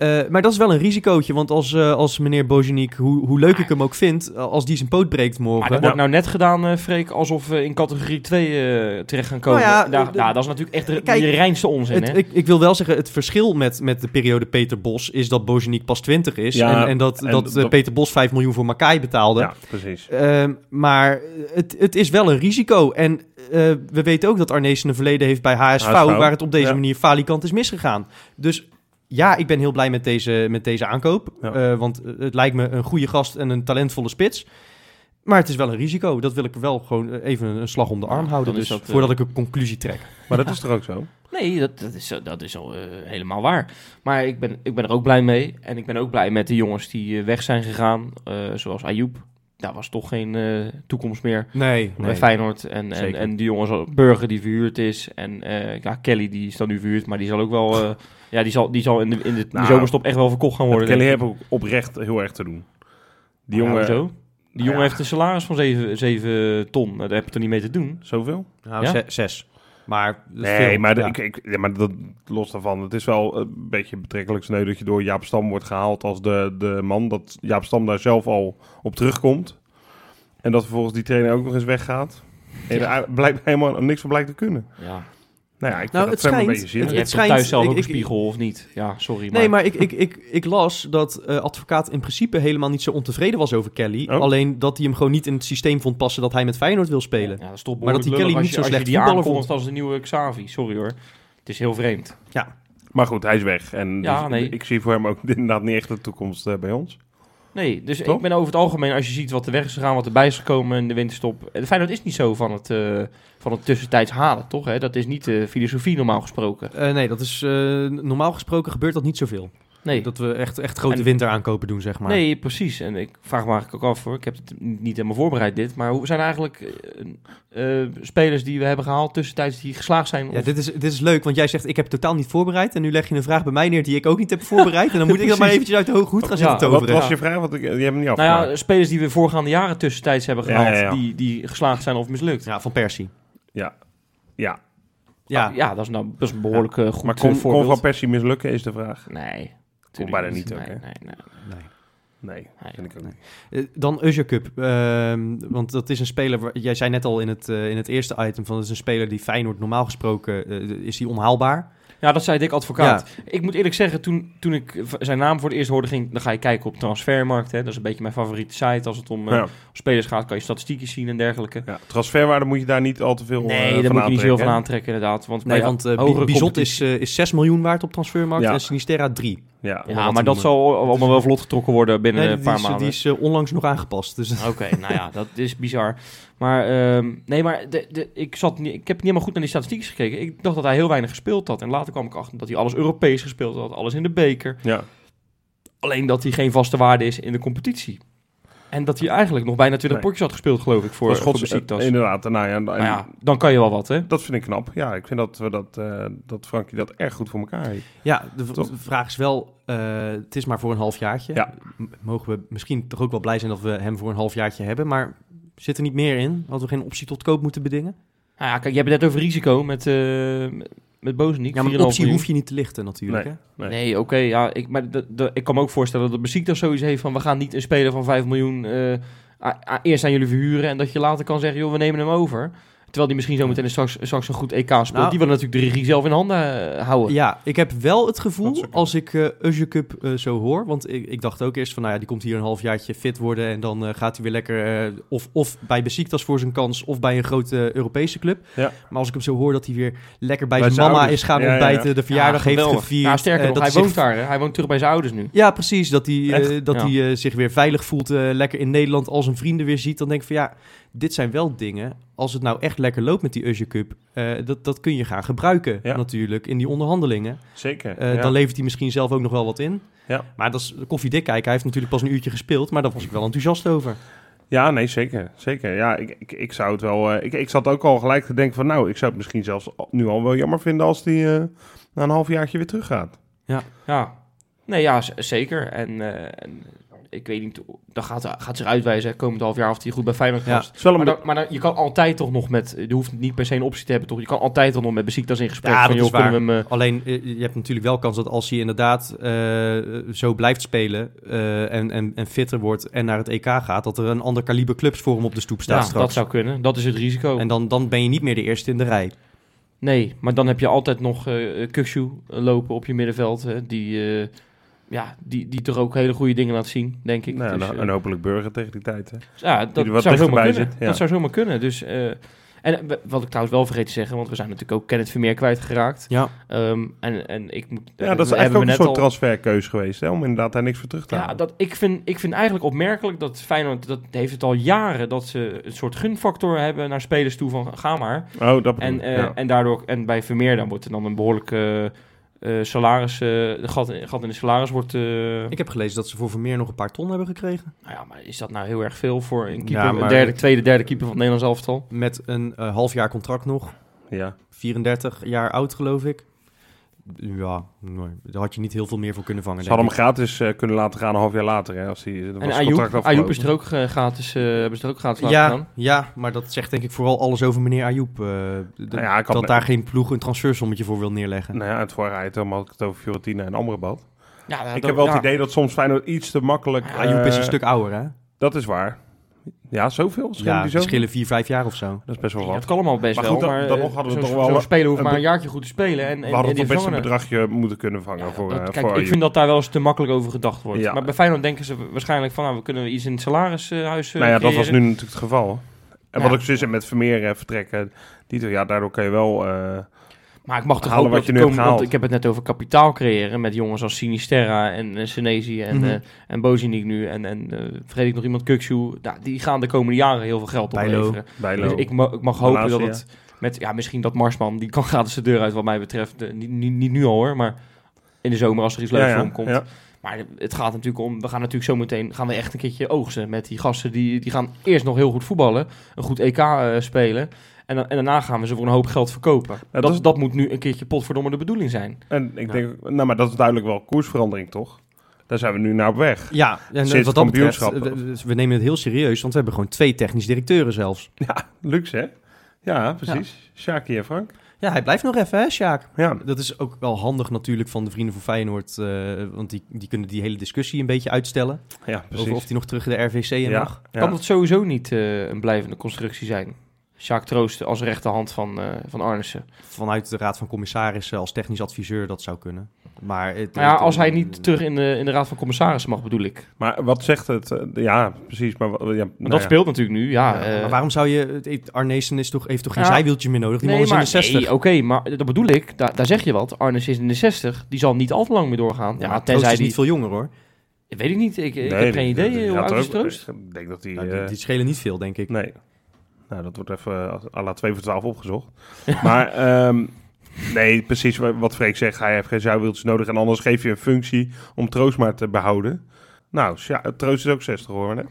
Eh, maar dat is wel een risicootje. Want als, eh, als meneer Bojaniek, hoe, hoe leuk ik hem ook vind, eh, als die zijn poot breekt Maar morgen. dat wordt nou net gedaan, eh Freek, alsof we in categorie 2 eh, terecht gaan komen. Nou ja, Daar- de- nou, dat is natuurlijk echt de, Kijk, de reinste onzin, Het- hè? ik, ik wil wel zeggen, het verschil met, met de periode Peter Bos is dat Bojaniek pas 20 is. Ja, en, en dat, en dat dat- Peter Bos 5 miljoen voor Makai betaalde. Ja, precies. Ehm, maar het, het is wel een risico. En eh, we weten ook dat Arnees een verleden heeft bij HSV, HSV, waar het op deze ja. manier falikant is misgegaan. Dus ja, ik ben heel blij met deze, met deze aankoop. Ja. Eh, want het lijkt me een goede gast en een talentvolle spits. Maar het is wel een risico. Dat wil ik wel gewoon eh, even een slag om de arm Ja, houden. Dus dat, eh, voordat ik een conclusie trek. Maar dat is toch ook zo? Nee, dat, dat is, dat is al helemaal waar. Maar ik ben, ik ben er ook blij mee. En ik ben ook blij met de jongens die weg zijn gegaan. eh, zoals Ayoub. Daar was toch geen eh, toekomst meer Nee, bij Feyenoord. En, en, en die jongens, Burger die verhuurd is. En eh, ja, Kelly die is dan nu verhuurd. Maar die zal ook wel... eh, *laughs* ja, die zal, die zal in de, in de, Nou, zomerstop echt wel verkocht gaan worden. Kelly heeft ook oprecht heel erg te doen. Die Ja, jongen... hoezo? Die jongen ja. heeft een salaris van 7, 7 ton. Nou, Daar heb je toch niet mee te doen? Zoveel? Nou, Ja? ze- zes. Maar, Nee, maar, Ja. ik, ik, ja, maar dat, los daarvan. Het is wel een beetje betrekkelijk sneu dat je door Jaap Stam wordt gehaald als de, de man. Dat Jaap Stam daar zelf al op terugkomt. En dat vervolgens die trainer ook nog eens weggaat. En Ja. er blijkt *laughs* helemaal niks van blijkt te kunnen. Ja. Nou ja, ik Nou, het een schijnt- beetje zinnig. Je Het hebt schijnt- thuis zelf ik- ook een ik- spiegel, of niet? Ja, sorry. Nee, maar ik, ik, ik, ik las dat eh, advocaat in principe helemaal niet zo ontevreden was over Kelly. Oh. Alleen dat hij hem gewoon niet in het systeem vond passen dat hij met Feyenoord wil spelen. Ja, dat is toch Maar dat die Kelly niet zo als je- slecht als je die voetballer aankondigt als de nieuwe Xavi. Sorry hoor. Het is heel vreemd. Maar goed, hij is weg. En Ja, dus nee. ik zie voor hem ook *laughs* inderdaad niet echt de toekomst eh, bij ons. Nee, dus ik ben over het algemeen, als je ziet wat er weg is gegaan, wat erbij is gekomen in de winterstop. De Feyenoord is niet zo van het, eh, van het tussentijds halen, toch? Hè? Dat is niet de filosofie normaal gesproken. Eh, nee, dat is eh, normaal gesproken gebeurt dat niet zoveel. Nee, Dat we echt, echt grote En- winteraankopen doen, zeg maar. nee precies. En ik vraag me eigenlijk ook af hoor, ik heb het niet helemaal voorbereid dit, maar hoe zijn eigenlijk eh, eh, spelers die we hebben gehaald tussentijds die geslaagd zijn? Ja, Of- dit is, dit is leuk, want jij zegt ik heb het totaal niet voorbereid. En nu leg je een vraag bij mij neer die ik ook niet heb voorbereid. En dan *laughs* moet ik dat maar eventjes uit de hoge hoed gaan Ja, zitten Wat toveren. was je vraag? Want ik, die hebben niet nou afgemaakt. ja, spelers die we voorgaande jaren tussentijds hebben Ja, gehaald, ja, ja. Die, die geslaagd zijn of mislukt. Ja, van Persie. ja. ja. Ja, Ah, ja dat is nou dat is een behoorlijk eh, goed Maar kon, kon. Van Persie mislukken, is de vraag. Nee. Komt tuurlijk bijna niet ook, nee, hè? nee, nee. nee. Nee, Nee. vind ik ook niet. Eh, Dan Eusja Cup. Ehm, want dat is een speler, waar- jij zei net al in het, eh, in het eerste item, van het is een speler die Feyenoord normaal gesproken, eh, is die onhaalbaar. Ja, dat zei Dick Advocaat. Ik moet eerlijk zeggen, toen, toen ik zijn naam voor het eerst hoorde, ging, dan ga je kijken op Transfermarkt. Hè. Dat is een beetje mijn favoriete site. Als het om eh, spelers gaat, kan je statistieken zien en dergelijke. Ja, transferwaarde moet je daar niet al te veel Nee, eh, daar van moet je niet zoveel van aantrekken, inderdaad. Want, Nee, bij want eh, hogere Bi- Bizot is, is 6 miljoen waard op transfermarkt Ja. en Sinisterra 3. hè? Ja. Ja, maar dat zal allemaal wel vlot getrokken worden binnen Nee, een paar is, maanden. die is onlangs nog aangepast. Dus Oké, nou ja, dat is bizar. Maar ehm, nee, maar de, de, ik, zat niet, ik heb niet helemaal goed naar die statistieken gekeken. Ik dacht dat hij heel weinig gespeeld had. En later kwam ik achter dat hij alles Europees gespeeld had, alles in de beker. ja. Alleen dat hij geen vaste waarde is in de competitie. En dat hij eigenlijk nog bijna 20 Nee. potjes had gespeeld, geloof ik, voor, Voor Besiktas. eh, inderdaad. Nou ja, en- Nou ja, dan kan je wel wat, hè? Dat vind ik knap. Ja, ik vind dat, we dat, eh, dat Frankie dat erg goed voor elkaar heeft. ja, de, vraag is wel, eh, het is maar voor een halfjaartje. Ja. Mogen we misschien toch ook wel blij zijn dat we hem voor een halfjaartje hebben, maar zit er niet meer in? Hadden we geen optie tot koop moeten bedingen? Nou ja, kijk, je hebt het net over risico met, eh met, Bozeniek. Ja, maar 4,5 een optie hoef je niet te lichten natuurlijk. Nee. Hè? Nee. Nee, oké, ja, ik, maar de, de- ik kan me ook voorstellen dat Besiktas sowieso heeft van... we gaan niet een speler van 5 miljoen eh, a- a- eerst aan jullie verhuren... en dat je later kan zeggen, joh, we nemen hem over. Terwijl die misschien zo meteen straks, straks een goed EK speelt. Nou- die wil natuurlijk de regie zelf in handen eh, houden. Ja, ik heb wel het gevoel, als ik eh Eusje Cup eh, zo hoor... want ik, ik dacht ook eerst van, nou ja, die komt hier een halfjaartje fit worden... en dan eh, gaat hij weer lekker eh, of, of bij Besiktas voor zijn kans... of bij een grote Europese club. Ja. Maar als ik hem zo hoor dat hij weer lekker bij, Bij zijn zijn mama ouders. is gaan Ja, ja, ja. ontbijten... de verjaardag Ja, heeft gevierd... Ja, sterker nog, dat hij hij woont zich- daar. Hè? Hij woont terug bij zijn ouders nu. Ja, precies. Dat hij, dat Ja. hij zich weer veilig voelt, eh, lekker in Nederland, al zijn vrienden weer ziet. Dan denk ik van ja, dit zijn wel dingen. Als het nou echt lekker loopt met die Eusje Cup, eh, dat, dat kun je gaan gebruiken Ja. natuurlijk in die onderhandelingen. Zeker. Eh, ja. Dan levert hij misschien zelf ook nog wel wat in. Ja. Maar dat is koffiedik kijken. Hij heeft natuurlijk pas een uurtje gespeeld, maar daar was ik wel enthousiast over. Ja, nee, zeker. Zeker. Ja, ik, ik, ik zou het wel... eh, ik, ik zat ook al gelijk te denken van... Nou, ik zou het misschien zelfs nu al wel jammer vinden als die eh, na een halfjaartje weer teruggaat. Ja, nee, ja, zeker. En, eh, en ik weet niet, dan gaat, gaat zich uitwijzen komend half jaar of hij goed bij Feyenoord past. Het is wel een Maar, dan, maar dan, je kan altijd toch nog met, je hoeft niet per se een optie te hebben, toch? Je kan altijd toch nog met Besiktas in gesprek. Ja, van, dat joh, hem, eh, Alleen, eh, je hebt natuurlijk wel kans dat als hij inderdaad eh, zo blijft spelen en, en, en fitter wordt en naar het EK gaat, dat er een ander kaliber clubs voor hem op de stoep staat ja, straks. dat zou kunnen. Dat is het risico. En dan, dan ben je niet meer de eerste in de rij. Nee, maar dan heb je altijd nog Kukshu lopen op je middenveld. Hè, die, ja, die, die toch ook hele goede dingen laat zien, denk ik. nou, Dus, en, eh, en hopelijk Burger tegen die tijd. Hè? Ja, er dat wat zou zomaar kunnen. zit, ja. Dat zou zomaar kunnen. Dus, eh, en eh, wat ik trouwens wel vergeten te zeggen, want we zijn natuurlijk ook Kenneth Vermeer kwijtgeraakt. Ja, Ehm en, en ik moet... Ja, dat is eigenlijk ook een soort al- transferkeus geweest. Hè? Om inderdaad daar niks voor terug te Ja, halen. dat, ik, vind, ik vind eigenlijk opmerkelijk dat Feyenoord, dat heeft het al jaren, dat ze een soort gunfactor hebben naar spelers toe van ga maar. Oh, dat bedoel En, ja. en daardoor, en bij Vermeer dan wordt er dan een behoorlijke eh, salaris, de gat, gat in de salaris wordt... eh, ik heb gelezen dat ze voor Vermeer nog een paar ton hebben gekregen. nou ja, maar is dat nou heel erg veel voor een keeper, Ja, maar- een derde, tweede, derde keeper van het Nederlands elftal? Met een eh, half jaar contract nog. ja. 34 jaar oud, geloof ik. Ja, nee, daar had je niet heel veel meer voor kunnen vangen. Ze hadden hem gratis eh, kunnen laten gaan een half jaar later. Hè, als hij, dan was En Ayoub, is er ook eh, gratis, eh, hebben ze er ook gratis Ja, gaan. ja, maar dat zegt denk ik vooral alles over meneer Ayoub. eh, Nou ja, dat me- daar geen ploeg een transfersommetje voor wil neerleggen. Nou ja, het vorige item had ik het over Fiorentina en Amrabat. Ja, ik heb wel het idee dat soms Feyenoord iets te makkelijk... Ayoub is eh, een stuk ouder, hè? Dat is waar. Ja, zoveel? Schillen Ja, die zo? schillen 4, 5 jaar of zo. Dat is best wel Ja, wat. het kan allemaal best Maar wel, goed, dan- maar dan eh, nog hadden we toch wel zo'n een- speler hoeft maar een jaartje goed te spelen. En, en, We en hadden die toch best een bedragje moeten kunnen vangen Ja, voor, dat- eh, kijk, voor ik vind dat daar wel eens te makkelijk over gedacht wordt. Ja. Maar bij Feyenoord denken ze waarschijnlijk van, nou, we kunnen iets in het salarishuis uh, Nou ja, dat was nu natuurlijk het geval. En Ja. wat ik dus met Vermeer eh, vertrekken, die, ja, daardoor kan je wel... eh, Maar ik mag toch Halen wat je nu komen, hebt ik heb het net over kapitaal creëren met jongens als Sinisterra en uh, Senesi en, eh en Boziniek nu en, en eh, vergeet ik nog iemand, Kukshu. Nou, die gaan de komende jaren heel veel geld Bijlo. opleveren. Bijlo. Dus ik, ma- ik mag hopen dat het met, ja, misschien dat Marsman, die kan *laughs* gratis de deur uit wat mij betreft. Eh, niet, niet, niet nu al hoor, maar in de zomer als er iets leuks ja, hem komt. Maar het gaat natuurlijk om, we gaan natuurlijk zo meteen, gaan we echt een keertje oogsten met die gasten. Die, die gaan eerst nog heel goed voetballen, een goed EK eh, spelen. En, dan, en daarna gaan we ze voor een hoop geld verkopen. Ja, dat, dat moet nu een keertje potverdomme de bedoeling zijn. En ik Ja. denk, nou maar dat is duidelijk wel koersverandering toch? Daar zijn we nu naar op weg. Ja, en Sinds wat dat betreft, kampioenschap. we, we nemen het heel serieus, want we hebben gewoon twee technisch directeuren zelfs. Ja, luxe hè? Ja, precies. Shaki en Frank. Ja, hij blijft nog even, hè, Sjaak? Ja, Dat is ook wel handig natuurlijk van de Vrienden van Feyenoord, eh, want die, die kunnen die hele discussie een beetje uitstellen. ja precies. Over of hij nog terug in de RVC ja, mag. ja. Kan dat sowieso niet eh, een blijvende constructie zijn? Sjaak Troost als rechterhand van, eh van Arnissen. Vanuit de Raad van Commissarissen als technisch adviseur, dat zou kunnen. Maar het, Maar ja, het- als hij niet terug in de, in de Raad van Commissarissen mag, bedoel ik. Maar wat zegt het? eh, ja, precies. Maar, ja, nou dat ja. speelt natuurlijk nu, ja. Ja, eh, maar waarom zou je... Arnezen is toch, heeft toch geen Ja. zijwieltje meer nodig? Die man is in de 60. nee, oké, maar dat bedoel ik. Daar, daar zeg je wat. Arnes is in de 60. Die zal niet al te lang meer doorgaan. ja, maar tenzij is die... niet veel jonger, hoor. Weet ik niet. Ik, ik Nee, heb geen die- idee die hoe oud is ook- Troost. Ik denk dat hij... Nou, eh, die, die schelen niet veel, denk ik. Nee. Nou, dat wordt even eh, à la 2 voor 12 opgezocht. *laughs* maar ehm, nee, precies wa- wat Freek zegt. Hij heeft geen zuiwieltjes nodig. En anders geef je een functie om Troost maar te behouden. Nou, ja, Troost is ook 60 hoor net.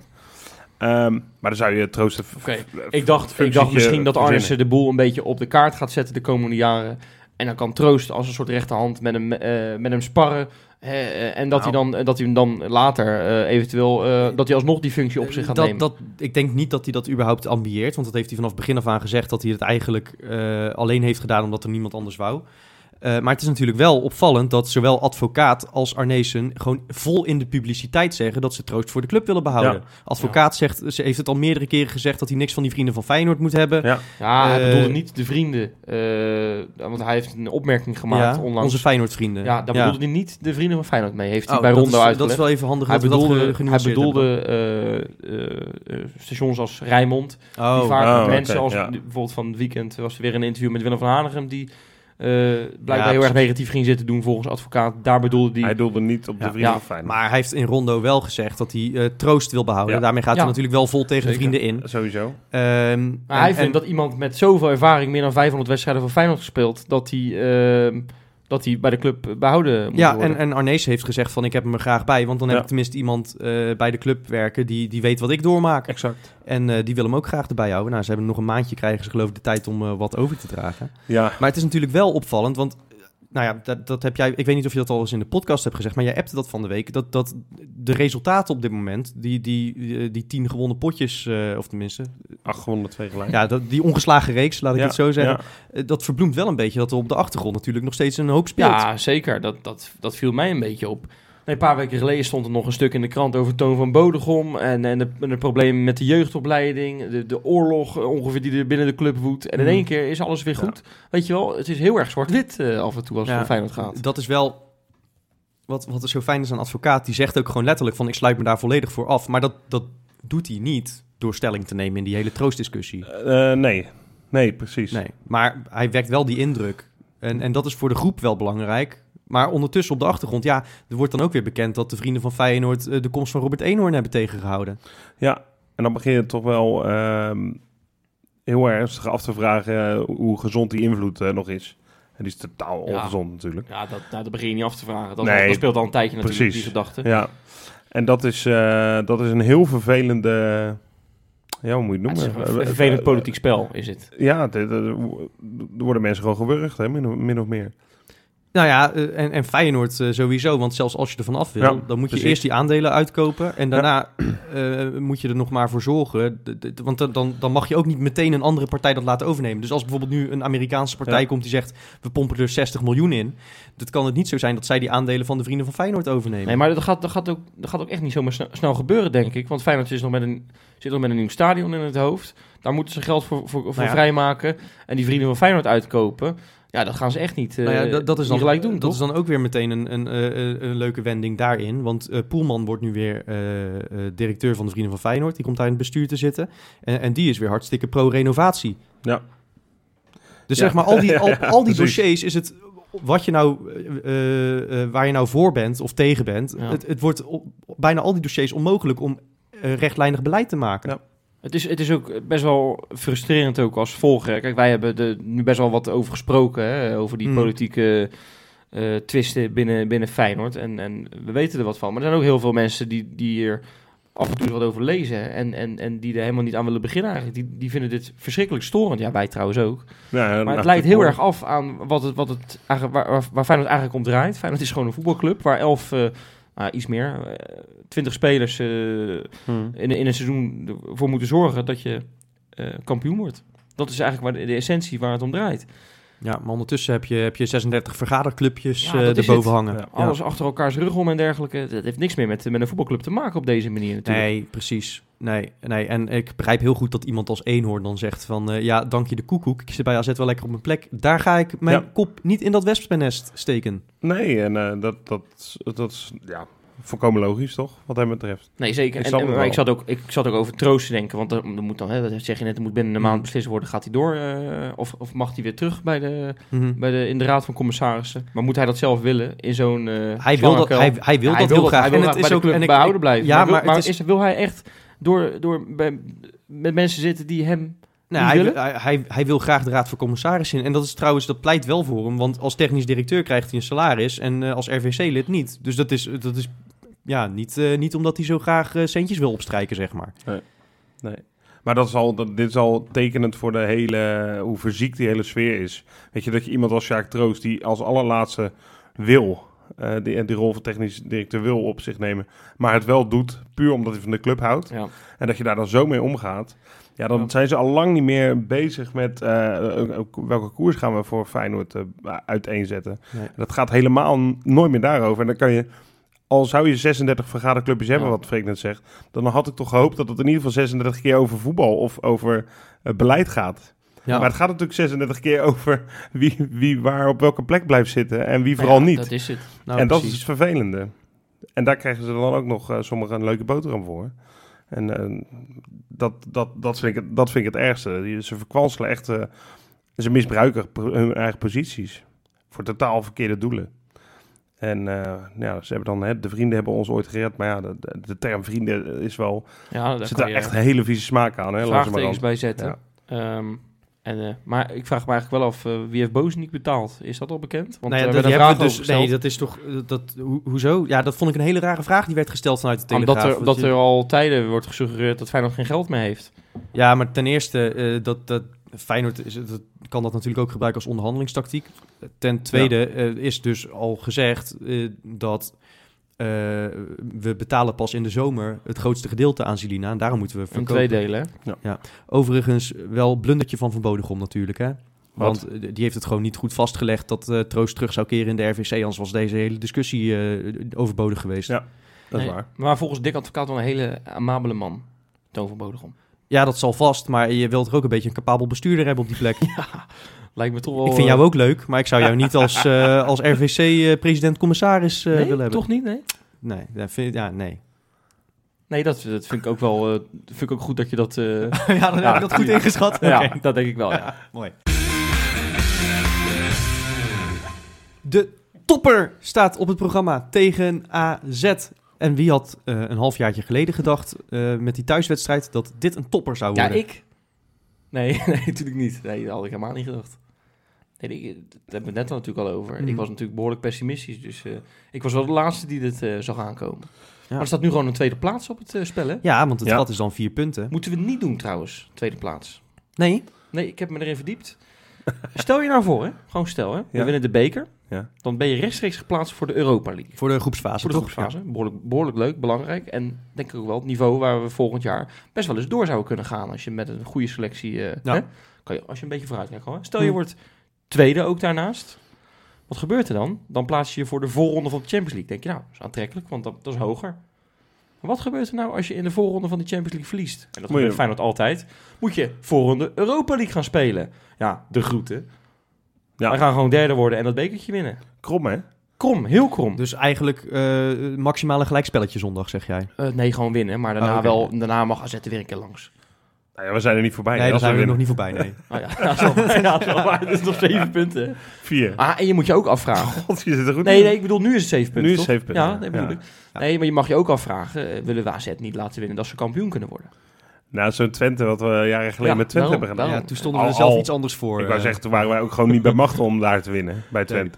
Ehm, maar dan zou je Troost... een Oké, f- f- Ik dacht, ik dacht misschien dat. Arnissen de boel een beetje op de kaart gaat zetten de komende jaren. En dan kan Troost als een soort rechterhand met hem, eh, met hem sparren. Eh, eh, en dat, Nou. hij dan, dat hij hem dan later eh, eventueel... eh, dat hij alsnog die functie op zich gaat dat, nemen. Dat, ik denk niet dat hij dat überhaupt ambieert. Want dat heeft hij vanaf begin af aan gezegd... dat hij het eigenlijk eh, alleen heeft gedaan omdat er niemand anders wou. Eh, maar het is natuurlijk wel opvallend dat zowel advocaat als Arnezen... gewoon vol in de publiciteit zeggen... dat ze troost voor de club willen behouden. Ja. Advocaat zegt, ze heeft het al meerdere keren gezegd... dat hij niks van die vrienden van Feyenoord moet hebben. Ja, Ja, hij Eh, bedoelde niet de vrienden. eh, want hij heeft een opmerking gemaakt Ja, onlangs. onze Feyenoord-vrienden. Ja, daar bedoelde hij niet de vrienden van Feyenoord mee. Heeft hij Oh, bij dat Rondo uitgelegd. Dat is wel even handig hij dat bedoelde, hij bedoelde eh, eh, eh, stations als Rijnmond. hebben. die Oh, vaak oh, mensen als ja. bijvoorbeeld van het weekend was er weer een interview met Willem van Hanegem die blijkbaar Ja, heel erg negatief ging zitten doen volgens advocaat. Daar bedoelde die. hij doelde niet op de Ja. vrienden Ja, van Feyenoord. Maar hij heeft in Rondo wel gezegd dat hij eh, troost wil behouden. Ja. Daarmee gaat Ja. hij natuurlijk wel vol tegen de Zeker. vrienden in. Sowieso. Ehm, maar en- hij vindt en- dat iemand met zoveel ervaring, meer dan 500 wedstrijden voor Feyenoord gespeeld, dat hij, ehm, dat hij bij de club behouden moet Ja, worden. en, en Arnees heeft gezegd van ik heb hem er graag bij. Want dan heb Ja. ik tenminste iemand eh, bij de club werken die, die weet wat ik doormaak. Exact. En eh, die wil hem ook graag erbij houden. Nou, ze hebben nog een maandje, krijgen ze geloof ik de tijd om eh, wat over te dragen. Ja, Maar het is natuurlijk wel opvallend, want nou ja, dat, dat heb jij, ik weet niet of je dat al eens in de podcast hebt gezegd, maar jij appte dat van de week, dat, dat de resultaten op dit moment, die, die, die, die tien gewonnen potjes, eh, of tenminste, 802 gelijk. ja, dat, die ongeslagen reeks, laat ik Ja, het zo zeggen, ja. eh, dat verbloemt wel een beetje dat er op de achtergrond natuurlijk nog steeds een hoop speelt. Ja, zeker. Dat, dat, dat viel mij een beetje op. Nee, een paar weken geleden stond er nog een stuk in de krant over Toon van Bodegom. En, en, de, en de problemen met de jeugdopleiding. De, de oorlog eh, ongeveer die er binnen de club woedt. En in Mhm. één keer is alles weer goed. Weet je wel, het is heel erg zwart-wit eh, af en toe als het Ja, om Feyenoord gaat. Dat is wel wat, wat er zo fijn is aan een advocaat. Die zegt ook gewoon letterlijk van ik sluit me daar volledig voor af. Maar dat, dat doet hij niet door stelling te nemen in die hele troostdiscussie. Eh, nee. Nee, precies. Nee, maar hij wekt wel die indruk. En, en dat is voor de groep wel belangrijk. Maar ondertussen op de achtergrond, ja, er wordt dan ook weer bekend dat de vrienden van Feyenoord eh, de komst van Robert Eenhoorn hebben tegengehouden. Ja, en dan begin je toch wel ehm, heel ernstig af te vragen eh, hoe gezond die invloed eh, nog is. En die is totaal Ja. ongezond natuurlijk. Ja, dat, nou, dat begin je niet af te vragen. Dat, Nee, dat speelt al een tijdje natuurlijk, precies. die gedachte. Ja, en dat is, eh, dat is een heel vervelende... Ja, hoe moet je het noemen? een vervelend politiek spel, is het. Ja, er worden mensen gewoon gewurgd, hè, min, min of meer. Nou ja, eh, en, en Feyenoord eh, sowieso, want zelfs als je er vanaf wil, Ja, dan moet je precies. eerst die aandelen uitkopen en daarna eh, moet je er nog maar voor zorgen. Want dan- dan, mag je ook niet meteen een andere partij dat laten overnemen. Dus als bijvoorbeeld nu een Amerikaanse partij Ja. komt die zegt, we pompen er 60 miljoen in, dan kan het niet zo zijn dat zij die aandelen van de vrienden van Feyenoord overnemen. Nee, maar dat gaat, dat, gaat ook, dat gaat ook echt niet zomaar snel, snel gebeuren, denk ik. Want Feyenoord is nog met een, zit nog met een nieuw stadion in het hoofd. Daar moeten ze geld voor, voor, voor Nou vrijmaken. En die vrienden van Feyenoord uitkopen. Ja, dat gaan ze echt niet, eh Nou ja, dat, dat is dan, niet gelijk doen, dat toch? is dan ook weer meteen een, een, eh, eh, een leuke wending daarin. Want eh, Poelman wordt nu weer eh, eh, directeur van de Vrienden van Feyenoord. Die komt daar in het bestuur te zitten. En, en die is weer hartstikke pro-renovatie. Ja. Dus Ja. zeg maar, al die, *laughs* al, al die dossiers is het wat je nou, eh, eh, eh, waar je nou voor bent of tegen bent. Ja. Het, het wordt op, bijna al die dossiers onmogelijk om eh, rechtlijnig beleid te maken. Het is, het is ook best wel frustrerend ook als volger. Kijk, wij hebben er nu best wel wat over gesproken. Hè, over die Mm. politieke eh, twisten binnen, binnen Feyenoord. En, en we weten er wat van. Maar er zijn ook heel veel mensen die, die er af en toe wat over lezen. En, en, en die er helemaal niet aan willen beginnen eigenlijk. Die, die vinden dit verschrikkelijk storend. Ja, wij trouwens ook. Ja, Maar het leidt heel erg af aan wat het, wat het eigenlijk, waar, waar, waar Feyenoord eigenlijk om draait. Feyenoord is gewoon een voetbalclub waar elf, eh, nou, iets meer, eh, twintig spelers eh, Hmm. in, in een seizoen ervoor moeten zorgen dat je eh, kampioen wordt. Dat is eigenlijk waar de, de essentie waar het om draait. Ja, maar ondertussen heb je, heb je 36 vergaderclubjes Ja, eh, erboven hangen. Ja, Ja. Alles achter elkaars rug om en dergelijke. Dat heeft niks meer met, met een voetbalclub te maken op deze manier natuurlijk. Nee, precies. Nee, nee, en ik begrijp heel goed dat iemand als eenhoorn dan zegt van... eh, ja, dank je de koekoek, ik zit bij AZ wel lekker op mijn plek. Daar ga ik mijn Ja. kop niet in dat wespennest steken. Nee, en eh, dat, dat, dat is ja, volkomen logisch, toch? Wat hem betreft. Nee, zeker. Ik En, en- maar ik zat, ook, ik zat ook over troost te denken. Want er, er moet dan, hè, dat zeg je net, er moet binnen een maand beslist worden. Gaat hij door eh, of, of mag hij weer terug bij de, Mhm. bij de, in de raad van commissarissen? Maar moet hij dat zelf willen in zo'n eh Hij wil dat, hij, hij wil Ja, dat heel graag. Hij wil en graag het is ook club en ik- behouden blijven. Ja, maar, wil, maar maar het is- is, wil hij echt door, door bij, met mensen zitten die hem... Nou, hij, hij, hij, hij wil graag de raad van commissarissen in. En dat is trouwens, dat pleit wel voor hem. Want als technisch directeur krijgt hij een salaris en eh, als RVC-lid niet. Dus dat is, dat is ja, niet, eh, niet omdat hij zo graag eh, centjes wil opstrijken, zeg maar. Nee. Maar dat is al, dat, dit is al tekenend voor de hele, hoe verziekt die hele sfeer is. Weet je, dat je iemand als Sjaak Troost, die als allerlaatste wil, eh die, die rol van technisch directeur wil op zich nemen, maar het wel doet, puur omdat hij van de club houdt. Ja. En dat je daar dan zo mee omgaat. Ja, dan Ja. zijn ze al lang niet meer bezig met welke koers gaan we voor Feyenoord uiteenzetten. Nee. Dat gaat helemaal nooit meer daarover. En dan kan je, al zou je 36 vergaderclubjes hebben, Ja. wat Freek net zegt, dan had ik toch gehoopt dat het in ieder geval 36 keer over voetbal of over eh, beleid gaat. Ja. Maar het gaat natuurlijk 36 keer over wie, wie waar op welke plek blijft zitten en wie vooral Ja, niet. Dat is het. Nou, en dat is het vervelende. En daar krijgen ze dan ook nog eh, sommigen een leuke boterham voor. En eh, dat, dat, dat, vind ik het, dat vind ik het ergste. Ze verkwanselen echt... ze misbruiken hun eigen posities. Voor totaal verkeerde doelen. En eh, ja, ze hebben dan... Hè, de vrienden hebben ons ooit gered. Maar ja, de, de, de term vrienden is wel... Ja, Er daar zit echt een hele vieze smaak aan. Hè, vraagtekens bij zetten. Ja. Ehm, En, eh, maar ik vraag me eigenlijk wel af, eh, wie heeft Bozeniek betaald? Is dat al bekend? Want nou ja, er dat, vraag dus, nee, dat is toch... Dat, ho- hoezo? Ja, dat vond ik een hele rare vraag die werd gesteld vanuit de Omdat Telegraaf. er, Want dat je- er al tijden wordt gesuggereerd dat Feyenoord geen geld meer heeft. Ja, maar ten eerste, eh, dat, dat Feyenoord is, dat kan dat natuurlijk ook gebruiken als onderhandelingstactiek. Ten tweede eh, is dus al gezegd eh, dat eh, we betalen pas in de zomer het grootste gedeelte aan Zilina. En daarom moeten we In verkopen. twee delen, hè? Overigens wel blundertje van Van Bodegom natuurlijk, hè? Want die heeft het gewoon niet goed vastgelegd dat eh, Troost terug zou keren in de RVC. Anders was deze hele discussie eh, overbodig geweest. Ja. Dat is Nee, waar. Maar volgens Dick Advocaat wel een hele amabele man. Toon van Bodegom. Ja, dat zal vast, maar je wilt er ook een beetje een capabel bestuurder hebben op die plek. *laughs* Lijkt me toch wel... ik vind eh, jou ook leuk, maar ik zou jou niet als, *laughs* eh, als RVC-president-commissaris nee, willen hebben. toch niet, nee? Nee, dat vind, ja, nee. Nee, dat, dat vind ik ook wel... eh, vind ik ook goed dat je dat... eh, *laughs* ja, dan heb ik dat goed ingeschat. ja, dat denk ik wel, ja. Mooi. De topper staat op het programma tegen AZ. En wie had eh, een halfjaartje geleden gedacht eh, met die thuiswedstrijd dat dit een topper zou Ja, worden? ik? Nee, *laughs* nee, natuurlijk niet. Nee, dat had ik helemaal niet gedacht. Nee, ik, hebben we het net al natuurlijk al over. Ik was natuurlijk behoorlijk pessimistisch. Dus eh, ik was wel de laatste die dit zag aankomen. Ja. Maar er staat nu gewoon een tweede plaats op het spel, hè? Ja, want het Ja. gat is dan vier punten. Moeten we niet doen trouwens, tweede plaats. Nee? Nee, ik heb me erin verdiept. Stel je nou voor, hè? Gewoon stel, hè? We Ja. winnen de beker. Ja. Dan ben je rechtstreeks geplaatst voor de Europa League. Voor de groepsfase. Voor de toch? groepsfase. Behoorlijk, behoorlijk leuk, belangrijk. En denk ik ook wel het niveau waar we volgend jaar best wel eens door zouden kunnen gaan. Als je met een goede selectie. eh, hè, kan je, als je een beetje vooruit kijkt. Stel je Hm. wordt tweede ook daarnaast. Wat gebeurt er dan? Dan plaats je je voor de voorronde van de Champions League. Denk je, nou, dat is aantrekkelijk, want dat, dat is hoger. Maar wat gebeurt er nou als je in de voorronde van de Champions League verliest? En dat Moet gebeurt je- Feyenoord altijd. Moet je voorronde Europa League gaan spelen. Ja, de groeten. Ja. Wij gaan gewoon derde worden en dat bekertje winnen. Krom, hè? Krom, heel krom. Dus eigenlijk eh maximaal een gelijkspelletje zondag, zeg jij. Eh, nee, gewoon winnen. Maar daarna, Oh, wel, daarna mag AZ er weer een keer langs. Nou ja, we zijn er niet voorbij. nee, daar zijn we winnen. nog niet voorbij, nee. *laughs* Oh *laughs* ja, dat is dat nog zeven punten. Vier. Ah, en je moet je ook afvragen. *laughs* God, je zit er goed Nee, in. nee, ik bedoel, nu is het zeven punten, Nu is het zeven punten, Ja, nee, bedoel Ja. ik. Nee, maar je mag je ook afvragen, eh, willen we AZ niet laten winnen dat ze kampioen kunnen worden? Nou, zo'n Twente, wat we jaren geleden Ja, met Twente hebben gedaan. Ja, toen stonden we er Al- zelf al- iets anders voor. Ik wou eh. zeggen, toen waren wij ook gewoon niet bij macht om daar te winnen, bij Twente.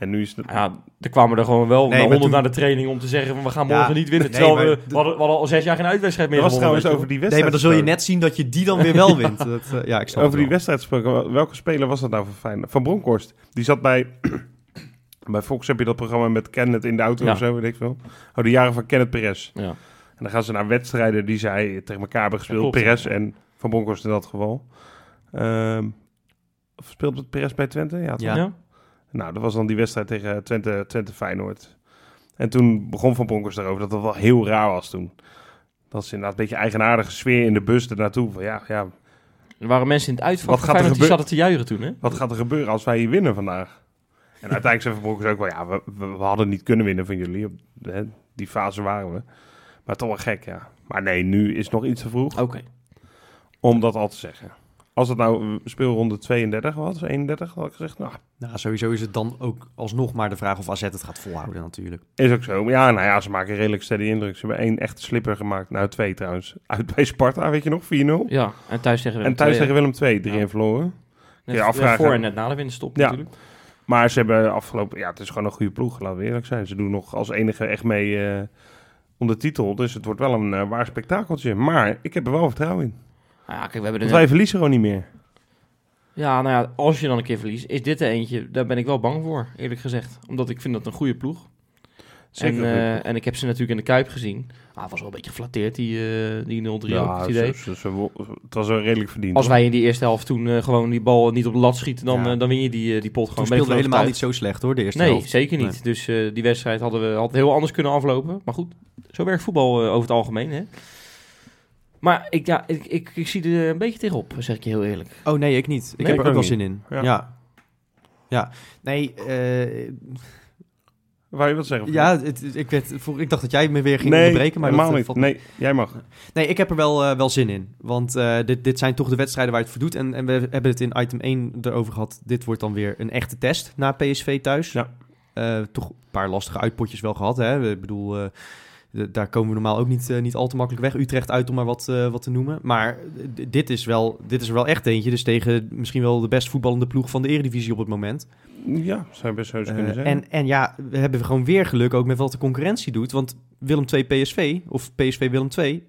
En nu is het... Ja, er kwamen er gewoon wel Nee, naar maar honderd toen- naar de training om te zeggen van we gaan Ja, morgen niet winnen. nee, Terwijl maar we, we, hadden, we hadden al zes jaar geen uitwedstrijd meer Dat was trouwens over die Nee, wedstrijd maar dan zul je net zien dat je die dan weer wel wint. Dat, eh, ja, ik snap Over die wedstrijd gesproken, wel- welke speler was dat nou van Feyenoord? Van Bronkhorst. Die zat bij... *clears throat* bij Fox heb je dat programma met Kenneth in de auto Ja. of zo, weet ik veel. Oh, de jaren van Kenneth Perez. Ja. En dan gaan ze naar wedstrijden die zij tegen elkaar hebben gespeeld. Ja, klopt, Perez ja. en Van Bronckhorst in dat geval. Ehm of speelt het Perez bij Twente? Ja, toch? Ja. Nou, dat was dan die wedstrijd tegen Twente, Twente Feyenoord. En toen begon Van Bronckhorst erover dat dat wel heel raar was toen. Dat is inderdaad een beetje eigenaardige sfeer in de bus ernaartoe. Van ja, ja, Er waren mensen in het uitvak Wat van gaat er gebeuren? zaten te juichen toen, hè? wat gaat er gebeuren als wij hier winnen vandaag? En uiteindelijk zei Van Bronckhorst ook wel, ja, we, we, we hadden niet kunnen winnen van jullie. Op, hè, die fase waren we. Maar toch wel gek, ja. Maar nee, nu is nog iets te vroeg. Oké. om dat al te zeggen. Als het nou eh, speelronde 32 was, 31 had ik gezegd, nou, Nou, sowieso is het dan ook alsnog maar de vraag of AZ het gaat volhouden natuurlijk. is ook zo. Maar ja, nou ja, ze maken redelijk steady indruk. Ze hebben één echte slipper gemaakt. Nou, twee trouwens. Uit bij Sparta, weet je nog, 4-0. Ja, en thuis tegen Willem En thuis II, tegen Willem 2, 3 Ja. in verloren. Net, je net afvragen. voor en net na de winterstop Ja. natuurlijk. Maar ze hebben afgelopen... Ja, het is gewoon een goede ploeg, laten we eerlijk zijn. Ze doen nog als enige echt mee eh, om de titel. Dus het wordt wel een eh, waar spektakeltje. Maar ik heb er wel vertrouwen in. Nou ja, kijk, we hebben er wij verliezen gewoon niet meer. Ja, nou ja, als je dan een keer verliest, is dit er eentje, daar ben ik wel bang voor, eerlijk gezegd. Omdat ik vind dat een goede ploeg. Zeker en, eh, en ik heb ze natuurlijk in de Kuip gezien. Ah, het was wel een beetje geflatteerd, die, eh die 0-3 ook, Ja, het idee. ze- ze- ze wo- het was wel redelijk verdiend. Als hoor. wij in die eerste helft toen eh, gewoon die bal niet op de lat schieten, dan, Ja. dan win je die, die pot Toen gewoon. Ik speelden we helemaal niet zo slecht hoor, de eerste Nee, helft. zeker niet. Dus eh, die wedstrijd hadden we had heel anders kunnen aflopen. Maar goed, zo werkt voetbal over het algemeen. Hè? Maar ik, ja, ik, ik, ik zie er een beetje tegenop, zeg ik je heel eerlijk. Oh nee, ik niet. Ik Nee, heb ik er ook wel zin in. Ja. Ja. ja. Nee, eh, Wou je wat zeggen? ja, het, het- ik, werd, voor, ik dacht dat jij me weer ging nee, onderbreken. Maar dat, helemaal niet. valt- Nee, jij mag. Nee, ik heb er wel, eh, wel zin in. Want eh, dit, dit zijn toch de wedstrijden waar je het voor doet. En, en we hebben het in item 1 erover gehad. Dit wordt dan weer een echte test na PSV thuis. Ja. Eh, toch een paar lastige uitpotjes wel gehad. Hè? Ik bedoel, eh, daar komen we normaal ook niet, eh, niet al te makkelijk weg. Utrecht uit om maar wat, eh, wat te noemen. Maar d- dit, is wel, dit is er wel echt eentje. Dus tegen misschien wel de best voetballende ploeg van de Eredivisie op het moment. Ja, zou best zo eens Eh, kunnen zeggen. en, en ja, we hebben gewoon weer geluk ook met wat de concurrentie doet. Want Willem 2 PSV, of PSV Willem 2,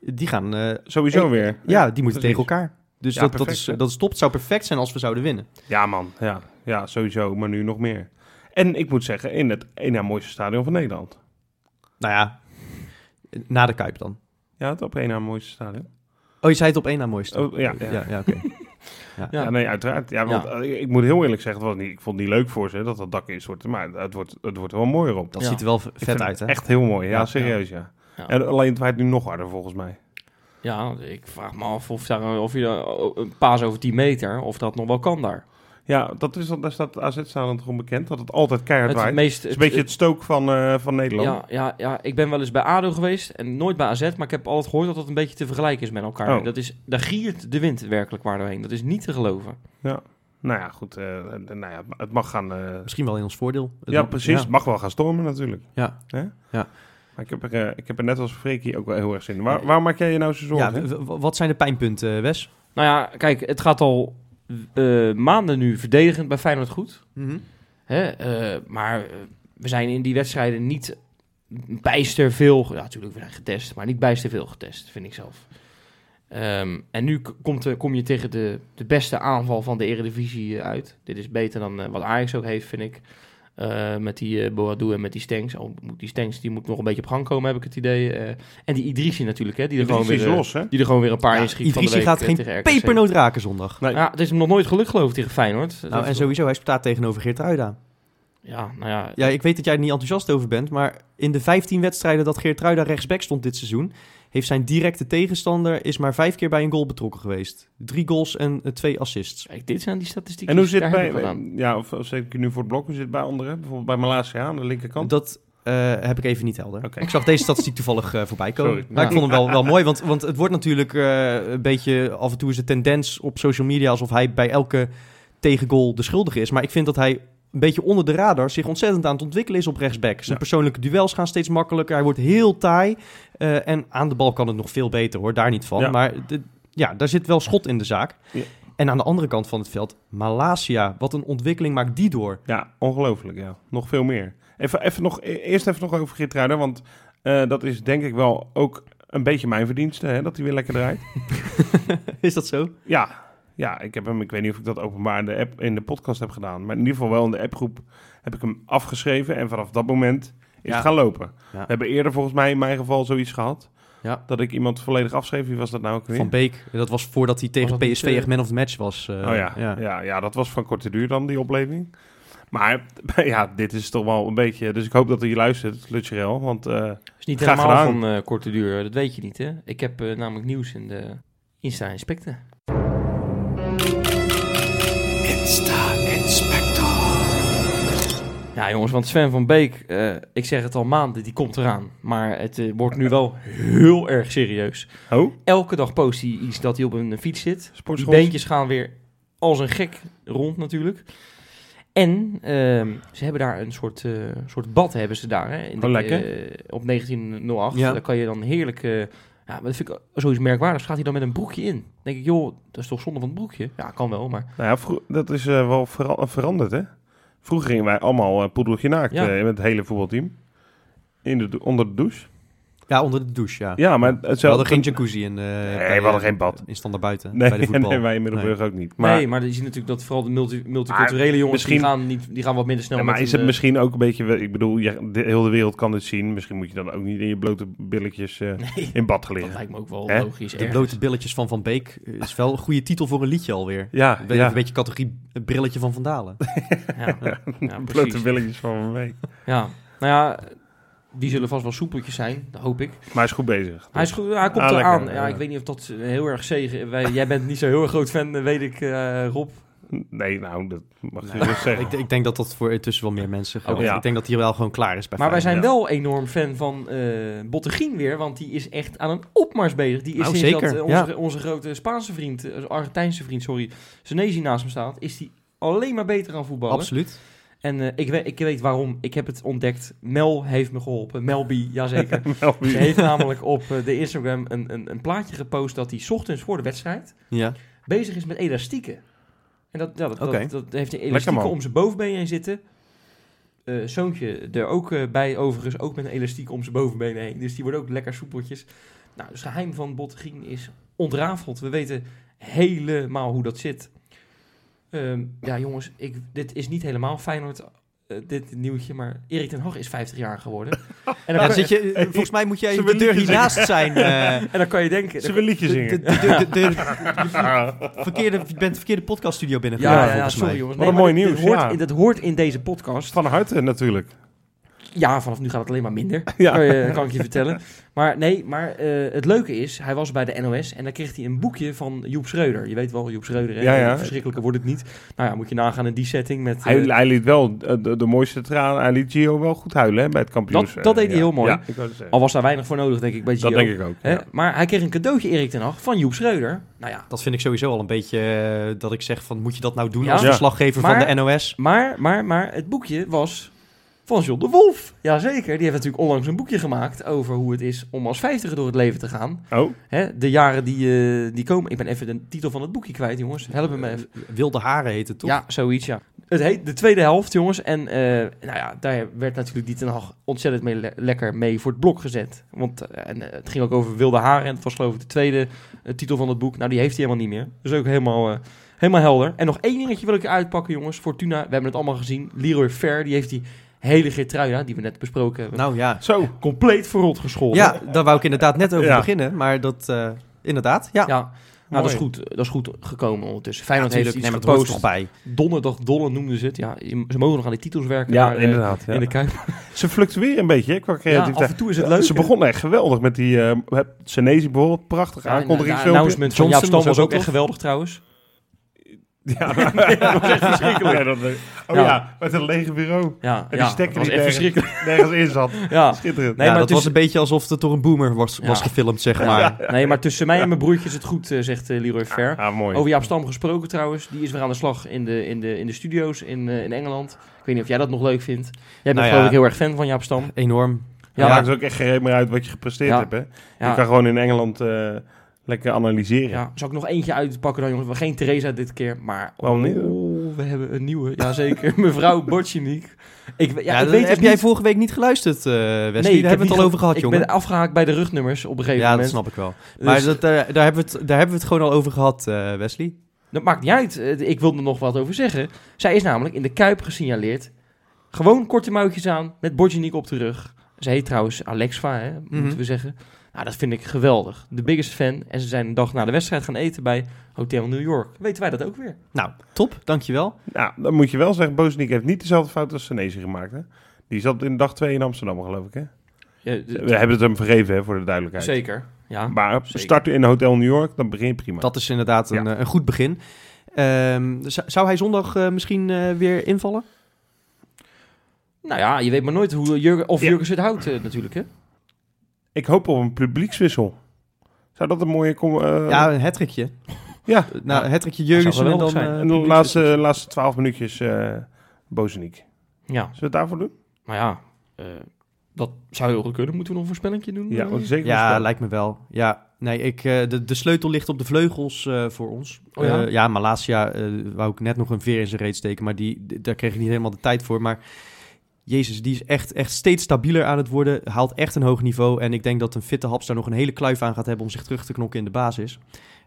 die gaan... eh, Sowieso eh, weer. ja, die moeten precies. tegen elkaar. Dus Ja, dat, dat, is, hè? dat is top. Het zou perfect zijn als we zouden winnen. Ja, man. Ja, ja, sowieso. Maar nu nog meer. En ik moet zeggen, in het één na mooiste stadion van Nederland. Nou ja, na de Kuip dan. Ja, het op één na mooiste stadion. Oh, je zei het op één na mooiste. Oh, ja, ja. ja, ja oké. *laughs* Ja, Ja. nee, uiteraard. Ja, want eh, ik moet heel eerlijk zeggen, het was niet, ik vond het niet leuk voor ze dat dat dak instortte. Maar het wordt, het wordt er wel mooier op. Dat Ja. ziet er wel vet uit, hè? Echt heel mooi. Ja, Ja, serieus, ja. Ja. En alleen het waait nu nog harder, volgens mij. Ja, ik vraag me af of, daar, of je eh, een paas over 10 meter, of dat nog wel kan daar. Ja, dat is, daar staat AZ-staan toch onbekend, dat het altijd keihard Het waait. meest, Het is een beetje het stook van, eh, van Nederland. ja, ja, ja, ik ben wel eens bij ADO geweest en nooit bij AZ, maar ik heb altijd gehoord dat dat een beetje te vergelijken is met elkaar. Oh. Dat is, daar giert de wind werkelijk waar doorheen. Dat is niet te geloven. Nou ja, goed. eh, eh, nou ja, het mag gaan... eh, Misschien wel in ons voordeel. Het ja, mag- precies. Ja. Het mag wel gaan stormen natuurlijk. Ja. Hè? Ja. Maar ik heb, er, ik heb er net als Freekie ook wel heel erg zin in. Waar, waar maak jij je nou zo Ja, zorgen? w- wat zijn de pijnpunten, Wes? Nou ja, kijk, het gaat al eh, maanden nu verdedigend bij Feyenoord goed. Hè? eh, maar eh, we zijn in die wedstrijden niet bijster veel... Ja, natuurlijk, we zijn getest, maar niet bijster veel getest, vind ik zelf. Ehm, en nu komt, kom je tegen de, de beste aanval van de Eredivisie uit. Dit is beter dan wat Ajax ook heeft, vind ik. Eh, met die uh, Boadu en met die Stengs. Oh, moet- die Stengs die moet nog een beetje op gang komen, heb ik het idee. Eh, en die Idrissi natuurlijk, hè, die, er gewoon weer, los, hè? die er gewoon weer een paar Ja, de Idrissi week gaat geen. Pepernoot raken zondag. Nee. Ja, het is hem nog nooit gelukt geloof ik tegen Feyenoord. Nou, en sowieso, hij staat tegenover Geert Ruida. Ja, nou ja. Ja, ik weet dat jij er niet enthousiast over bent, maar in de 15 wedstrijden dat Geert Ruida rechtsback stond dit seizoen, heeft zijn directe tegenstander is maar vijf keer bij een goal betrokken geweest. Drie goals en eh, twee assists. Kijk, dit zijn die statistieken. En hoe zit bij... Ja, of, of je nu voor het blok? Hoe zit het bij anderen? Bijvoorbeeld bij Malasia aan de linkerkant? Dat eh, heb ik even niet helder. Oké. Ik zag deze statistiek toevallig eh, voorbij komen. Sorry. Maar ik vond hem wel, wel *laughs* mooi, want, want het wordt natuurlijk eh, een beetje... Af en toe is de tendens op social media alsof hij bij elke tegengoal de schuldige is. Maar ik vind dat hij een beetje onder de radar zich ontzettend aan het ontwikkelen is op rechtsback. Zijn Ja. persoonlijke duels gaan steeds makkelijker. Hij wordt heel taai. eh, en aan de bal kan het nog veel beter hoor, daar niet van. Ja. Maar de, ja, daar zit wel schot in de zaak. Ja. En aan de andere kant van het veld, Malasia. Wat een ontwikkeling maakt die door. Ja, ongelooflijk, ja. Nog veel meer. Even, even nog, e- eerst even nog over Geertruiden, want eh, dat is denk ik wel ook een beetje mijn verdienste, hè, dat hij weer lekker draait. *laughs* is dat zo? Ja, ja, ik heb hem, ik weet niet of ik dat openbaar in de app, in de podcast heb gedaan, maar in ieder geval wel in de appgroep heb ik hem afgeschreven en vanaf dat moment is Ja. het gaan lopen. Ja. We hebben eerder volgens mij in mijn geval zoiets gehad, Ja. dat ik iemand volledig afschreef. Wie was dat nou ook weer? Van Beek, dat was voordat hij tegen PSV eh, echt man of the match was. eh, oh ja, ja. Ja, dat was van korte duur dan, die opleving. Maar *laughs* ja, dit is toch wel een beetje... Dus ik hoop dat hij luistert, Lutjerel. Want eh, is niet helemaal gedaan. van eh, korte duur, dat weet je niet, hè? Ik heb eh, namelijk nieuws in de Insta-inspecten. Ja, jongens, want Sven van Beek, eh, ik zeg het al maanden, die komt eraan. Maar het eh, wordt nu wel heel erg serieus. oh, Elke dag post hij iets dat hij op een fiets zit. Die beentjes gaan weer als een gek rond natuurlijk. En ehm, ze hebben daar een soort, eh, soort bad hebben ze daar. Hè, in de, Oh, lekker. eh, op 1908. Ja. Daar kan je dan heerlijk... ja, maar dat vind ik zoiets merkwaardigs. Gaat hij dan met een broekje in? Dan denk ik, joh, dat is toch zonde van het broekje? Ja, kan wel, maar... Nou ja, dat is eh, wel vera- veranderd, hè? Vroeger gingen wij allemaal uh, poedeltje naakt Ja. eh, met het hele voetbalteam. In de, onder de douche. Ja, onder de douche, ja. Ja, maar We hetzelfde... hadden geen jacuzzi in, eh we hadden geen bad. in standaard buiten Nee, bij de voetbal. nee, wij in Middelburg ook niet. Maar, nee, maar je ziet natuurlijk dat vooral de multi multiculturele jongens... misschien- Die, gaan niet, die gaan wat minder snel Ja, maar met is een, het eh, misschien ook een beetje... Ik bedoel, je, de, heel de wereld kan dit zien. Misschien moet je dan ook niet in je blote billetjes eh, Nee, *laughs* in bad dat liggen. lijkt me ook wel Hè? logisch. De ergens. blote billetjes van Van Beek is wel een goede titel voor een liedje alweer. Ja, Een beetje, ja. een beetje categorie het brilletje van Vandalen. *laughs* Ja, ja, *laughs* blote billetjes van een week. Ja, nou ja, die zullen vast wel soepeltjes zijn, dat hoop ik. Maar hij is goed bezig. Hij, is goed, hij komt Ah, eraan. lekker, Ja, ja. ik weet niet of dat heel erg zegen... Wij, jij bent niet zo heel erg groot fan, eh, weet ik, eh, Rob. Nee, nou, dat mag je Nee. dus zeggen. ik, ik denk dat dat voor intussen wel meer mensen geldt. Oh, ja. Ik denk dat hij wel gewoon klaar is bij Maar wij zijn wel enorm fan van eh Bottegien weer, want die is echt aan een opmars bezig. Die is Nou, sinds zeker, dat ja. onze, onze grote Spaanse vriend, Argentijnse vriend, sorry, Senesi naast hem staat, is die alleen maar beter aan voetballen. Absoluut. En eh, ik, weet, ik weet waarom. Ik heb het ontdekt. Mel heeft me geholpen. Melby, jazeker. *laughs* Nou, Ze heeft namelijk op eh, de Instagram een, een, een plaatje gepost dat hij 's ochtends voor de wedstrijd Ja. bezig is met elastieken. En dat, ja, dat, dat, dat heeft hij elastieken om zijn bovenbeen heen zitten. Eh, zoontje er ook bij, overigens, ook met een elastiek om zijn bovenbenen heen. Dus die wordt ook lekker soepeltjes. Nou, het geheim van Bottegien is ontrafeld. We weten helemaal hoe dat zit. Ehm, ja, jongens, ik, dit is niet helemaal Feyenoord, eh, dit nieuwtje, maar Erik ten Hag is 50 jaar geworden. *laughs* En dan, Ja, zit je, volgens mij moet jij de deur hiernaast zijn. *laughs* eh, en dan kan je denken... Zullen we een liedje zingen? *laughs* verkeerde, je bent de verkeerde podcaststudio ja, binnengegaan, ja, ja, volgens sorry mij. jongens. Wat een mooi dit- nieuws, dit hoort, ja. in, dat hoort in deze podcast. Van harte natuurlijk. Ja, vanaf nu gaat het alleen maar minder. *laughs* Ja. Kan, je, kan ik je vertellen. Maar nee, maar eh, het leuke is, hij was bij de NOS en dan kreeg hij een boekje van Joep Schreuder. Je weet wel, Joep Schreuder, hè? Ja, ja. verschrikkelijker wordt het niet. Nou ja, moet je nagaan in die setting met... Hij, eh, hij liet wel eh, de, de mooiste traan. Hij liet Gio wel goed huilen hè, bij het kampioens. Dat- dat deed hij Ja. heel mooi. Al was daar weinig voor nodig, denk ik, bij Gio. dat denk ik ook. Hè? ja. Maar hij kreeg een cadeautje, Erik ten Hag, van Joep Schreuder. Nou ja, Dat vind ik sowieso al een beetje dat ik zeg van moet je dat nou doen Ja. als verslaggever Maar- van de NOS? maar, maar, maar het boekje was van John de Wolf. Jazeker, die heeft natuurlijk onlangs een boekje gemaakt over hoe het is om als vijftiger door het leven te gaan. Oh, Hè? De jaren die, eh, die komen. Ik ben even de titel van het boekje kwijt, jongens. Help me even. Wilde haren heet het toch? Ja, zoiets, ja. Het heet de tweede helft, jongens. En eh, nou ja, daar werd natuurlijk die ten Hag ontzettend mee le- lekker mee voor het blok gezet. Want eh, en, eh, het ging ook over wilde haren. En het was geloof ik de tweede eh, titel van het boek. Nou, die heeft hij helemaal niet meer. Dus ook helemaal, eh, helemaal helder. En nog één dingetje wil ik uitpakken, jongens. Fortuna, we hebben het allemaal gezien. Leroy Fair, die heeft die hele Geertruida, die we net besproken hebben, Nou ja. zo. compleet verrot gescholden. Ja, daar wou ik inderdaad net over Ja. beginnen. Maar dat, eh, inderdaad, ja. Ja, nou, dat is, goed, dat is goed gekomen ondertussen. Feyenoord Natuurlijk, heeft iets maar gepost. toch bij. Donderdag Dolle noemden ze het. Ja, ze mogen nog aan die titels werken. Ja, daar, eh, inderdaad. Ja. In de Kuip. *laughs* Ze fluctueren een beetje qua Ja, af en toe is het leuk. Ze begonnen echt geweldig met die uh, Senezi bijvoorbeeld. Prachtig Ja, eh, aankondigingsfilmpje. announcement van Jaap Johnson Stam was was ook ook echt geweldig trouwens. *laughs* Ja, dat was echt verschrikkelijk. Ja, dat, oh Ja. ja. met een lege bureau. Ja, En die stekker was die echt nergens- verschrikkelijk. Nergens in zat. *laughs* Ja. Schitterend. Nee, ja, maar dat het was een beetje alsof het door een boomer was, was gefilmd, zeg Ja. maar. *laughs* Nee, maar tussen mij en mijn broertje is het goed, eh, zegt eh, Leroy Fair. Ah, mooi. Over Jaap Stam gesproken trouwens. Die is weer aan de slag in de, in de, in de studio's in, eh, in Engeland. Ik weet niet of jij dat nog leuk vindt. Jij bent Nou ja. geloof ik heel erg fan van Jaap Stam. Enorm. Ja, Ja, maakt ook echt geen meer uit wat je gepresteerd Ja. hebt. Hè? ja. Je kan gewoon in Engeland eh, lekker analyseren. Ja, zal ik nog eentje uitpakken dan, jongens? We geen Theresa dit keer, maar... Waarom niet? Oh, we hebben een nieuwe. Jazeker, *laughs* mevrouw Botchiniek. Ik, ja, Ja, ik dat- weet heb jij vorige week niet geluisterd, eh Wesley? ik Daar heb hebben we het al ge- over gehad, ik jongen. ben afgehaakt bij de rugnummers op een gegeven Ja, dat moment. snap ik wel. Dus Maar dat, eh, daar, hebben we het, daar hebben we het gewoon al over gehad, eh, Wesley. dat maakt niet uit. Ik wil er nog wat over zeggen. Zij is namelijk in de Kuip gesignaleerd. Gewoon korte mouwtjes aan, met Botchiniek op de rug. Ze heet trouwens Alexa, hè, Mhm. moeten we zeggen. Nou, dat vind ik geweldig. De biggest fan. En ze zijn een dag na de wedstrijd gaan eten bij Hotel New York. Weten wij dat ook weer? Nou, top, dankjewel. Nou, dan moet je wel zeggen, Bozeniek heeft niet dezelfde fout als Senezi gemaakt. Hè? Die zat in dag 2 in Amsterdam, geloof ik. Hè? Ja, We hebben het hem vergeven, hè, voor de duidelijkheid. zeker. Ja. Maar Zeker. starten in Hotel New York, dan begin je prima. Dat is inderdaad een, Ja. eh, een goed begin. Ehm, zou hij zondag eh, misschien eh, weer invallen? Nou ja, je weet maar nooit hoe Jurgen, of Ja. Jurgen het houdt natuurlijk. Hè? Ik hoop op een publiekswissel. Zou dat een mooie... kom- eh, ja, een hattrickje. ja. Nou, een hattrickje zou Jurgensen en dan... zijn. eh, En de laatste, laatste 12 minuutjes uh, Bozeniek. Ja, Zullen we het daarvoor doen? maar ja, eh, dat zou heel goed kunnen. Moeten we nog een voorspellingje doen? Ja, want zeker. Ja, lijkt me wel. Ja, nee, ik, eh, de, de sleutel ligt op de vleugels eh, voor ons. Oh ja? Ja, Malasia eh, wou ik net nog een veer in zijn reet steken, maar die, daar kreeg ik niet helemaal de tijd voor. Maar Jezus, die is echt, echt steeds stabieler aan het worden. Haalt echt een hoog niveau. En ik denk dat een fitte Haps daar nog een hele kluif aan gaat hebben om zich terug te knokken in de basis.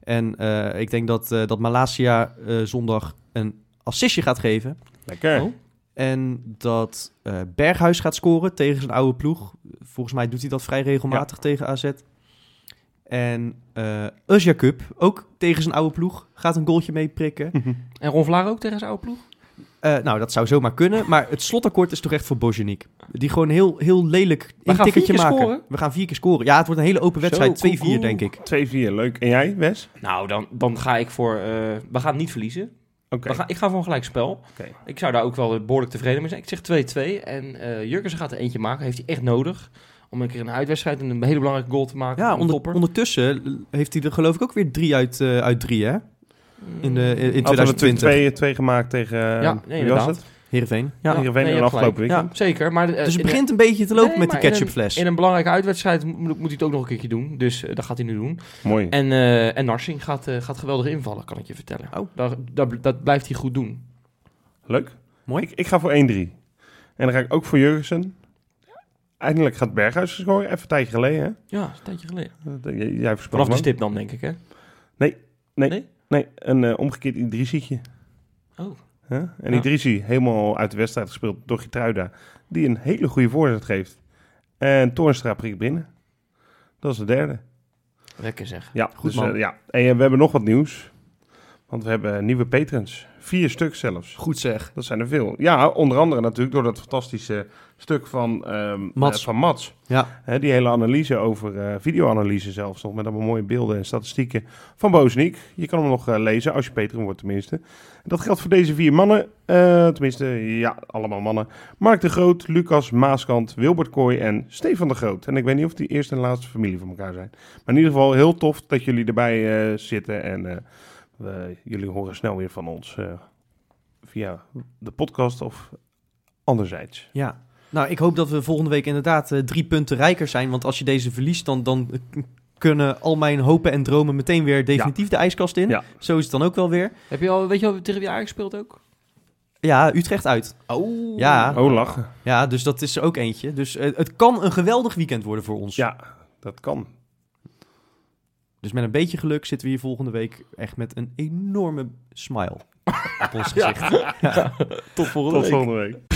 En eh, ik denk dat, eh, dat Malasia eh, zondag een assistje gaat geven. Lekker. Oh. En dat eh, Berghuis gaat scoren tegen zijn oude ploeg. Volgens mij doet hij dat vrij regelmatig tegen AZ. En uh, Cup, ook tegen zijn oude ploeg, gaat een goaltje mee prikken. *laughs* En Ron Vlaar ook tegen zijn oude ploeg? Uh, nou, dat zou zomaar kunnen. Maar het slotakkoord is toch echt voor Bojaniek. Die gewoon heel, heel lelijk We een gaan tikkertje vier keer maken. scoren? We gaan vier keer scoren. Ja, het wordt een hele open wedstrijd. 2-4 cool, cool. denk ik. 2-4, leuk. En jij, Wes? Nou, dan, dan ga ik voor... eh, we gaan niet verliezen. Oké. We gaan, ik ga voor een gelijkspel. Oké. Ik zou daar ook wel behoorlijk tevreden mee zijn. Ik zeg 2-2. En eh Jurgensen gaat er eentje maken. Heeft hij echt nodig. Om een keer een uitwedstrijd en een hele belangrijke goal te maken. Ja, onder, ondertussen heeft hij er geloof ik ook weer drie uit, uh, uit drie, hè? In, de, in, in Hadden we 2020. twee, twee gemaakt tegen... Uh, Ja, nee, wie was het? Heerenveen. Ja. Heerenveen hebt afgelopen weekend. Ja, zeker. Maar, eh, Dus het in- begint een beetje te lopen Nee, met die maar in ketchupfles. In een belangrijke uitwedstrijd moet, moet hij het ook nog een keertje doen. Dus eh, dat gaat hij nu doen. Mooi. En, eh, en Narsing gaat, eh, gaat geweldig invallen, kan ik je vertellen. Oh. Dat, dat, dat blijft hij goed doen. Leuk. Mooi. Ik, ik ga voor 1-3. En dan ga ik ook voor Jurgensen. Eindelijk gaat Berghuis scoren. Even een tijdje geleden, hè? Ja, een tijdje geleden. Dat- Jij, jij Vanaf de stip dan, denk ik, hè? Nee, nee, Nee? Nee. Een eh, omgekeerd Idrisietje. Oh. Huh? En Ja. Idrissi, helemaal uit de wedstrijd gespeeld door Gitruida. Die een hele goede voorzet geeft. En Toornstra prikt binnen. Dat is de derde. Lekker zeg. Ja, Goed, dus, man. eh, ja. En eh, we hebben nog wat nieuws. Want we hebben nieuwe patrons. Vier stuk zelfs. Goed zeg. Dat zijn er veel. Ja, onder andere natuurlijk door dat fantastische stuk van ehm Mats. van Mats. Ja, die hele analyse over eh, videoanalyse zelfs nog. Met allemaal mooie beelden en statistieken van Bozeniek. Je kan hem nog eh, lezen als je Patreon wordt tenminste. En dat geldt voor deze vier mannen. tenminste, ja, allemaal mannen. Mark de Groot, Lucas Maaskant, Wilbert Kooi en Stefan de Groot. En ik weet niet of die eerste en laatste familie van elkaar zijn. Maar in ieder geval heel tof dat jullie erbij zitten. En we, jullie horen snel weer van ons eh, via de podcast of anderzijds. ja. Nou, ik hoop dat we volgende week inderdaad eh, drie punten rijker zijn. Want als je deze verliest, dan, dan kunnen al mijn hopen en dromen meteen weer definitief de ijskast in. Ja. Zo is het dan ook wel weer. Heb je al, weet je al tegen wie Ajax speelt ook? Ja, Utrecht uit. Oh. Ja. Oh, lachen. Ja, dus dat is er ook eentje. Dus eh, het kan een geweldig weekend worden voor ons. Ja, dat kan. Dus met een beetje geluk zitten we hier volgende week echt met een enorme smile op ons *laughs* gezicht. *laughs* Tot volgende Tot week. volgende week.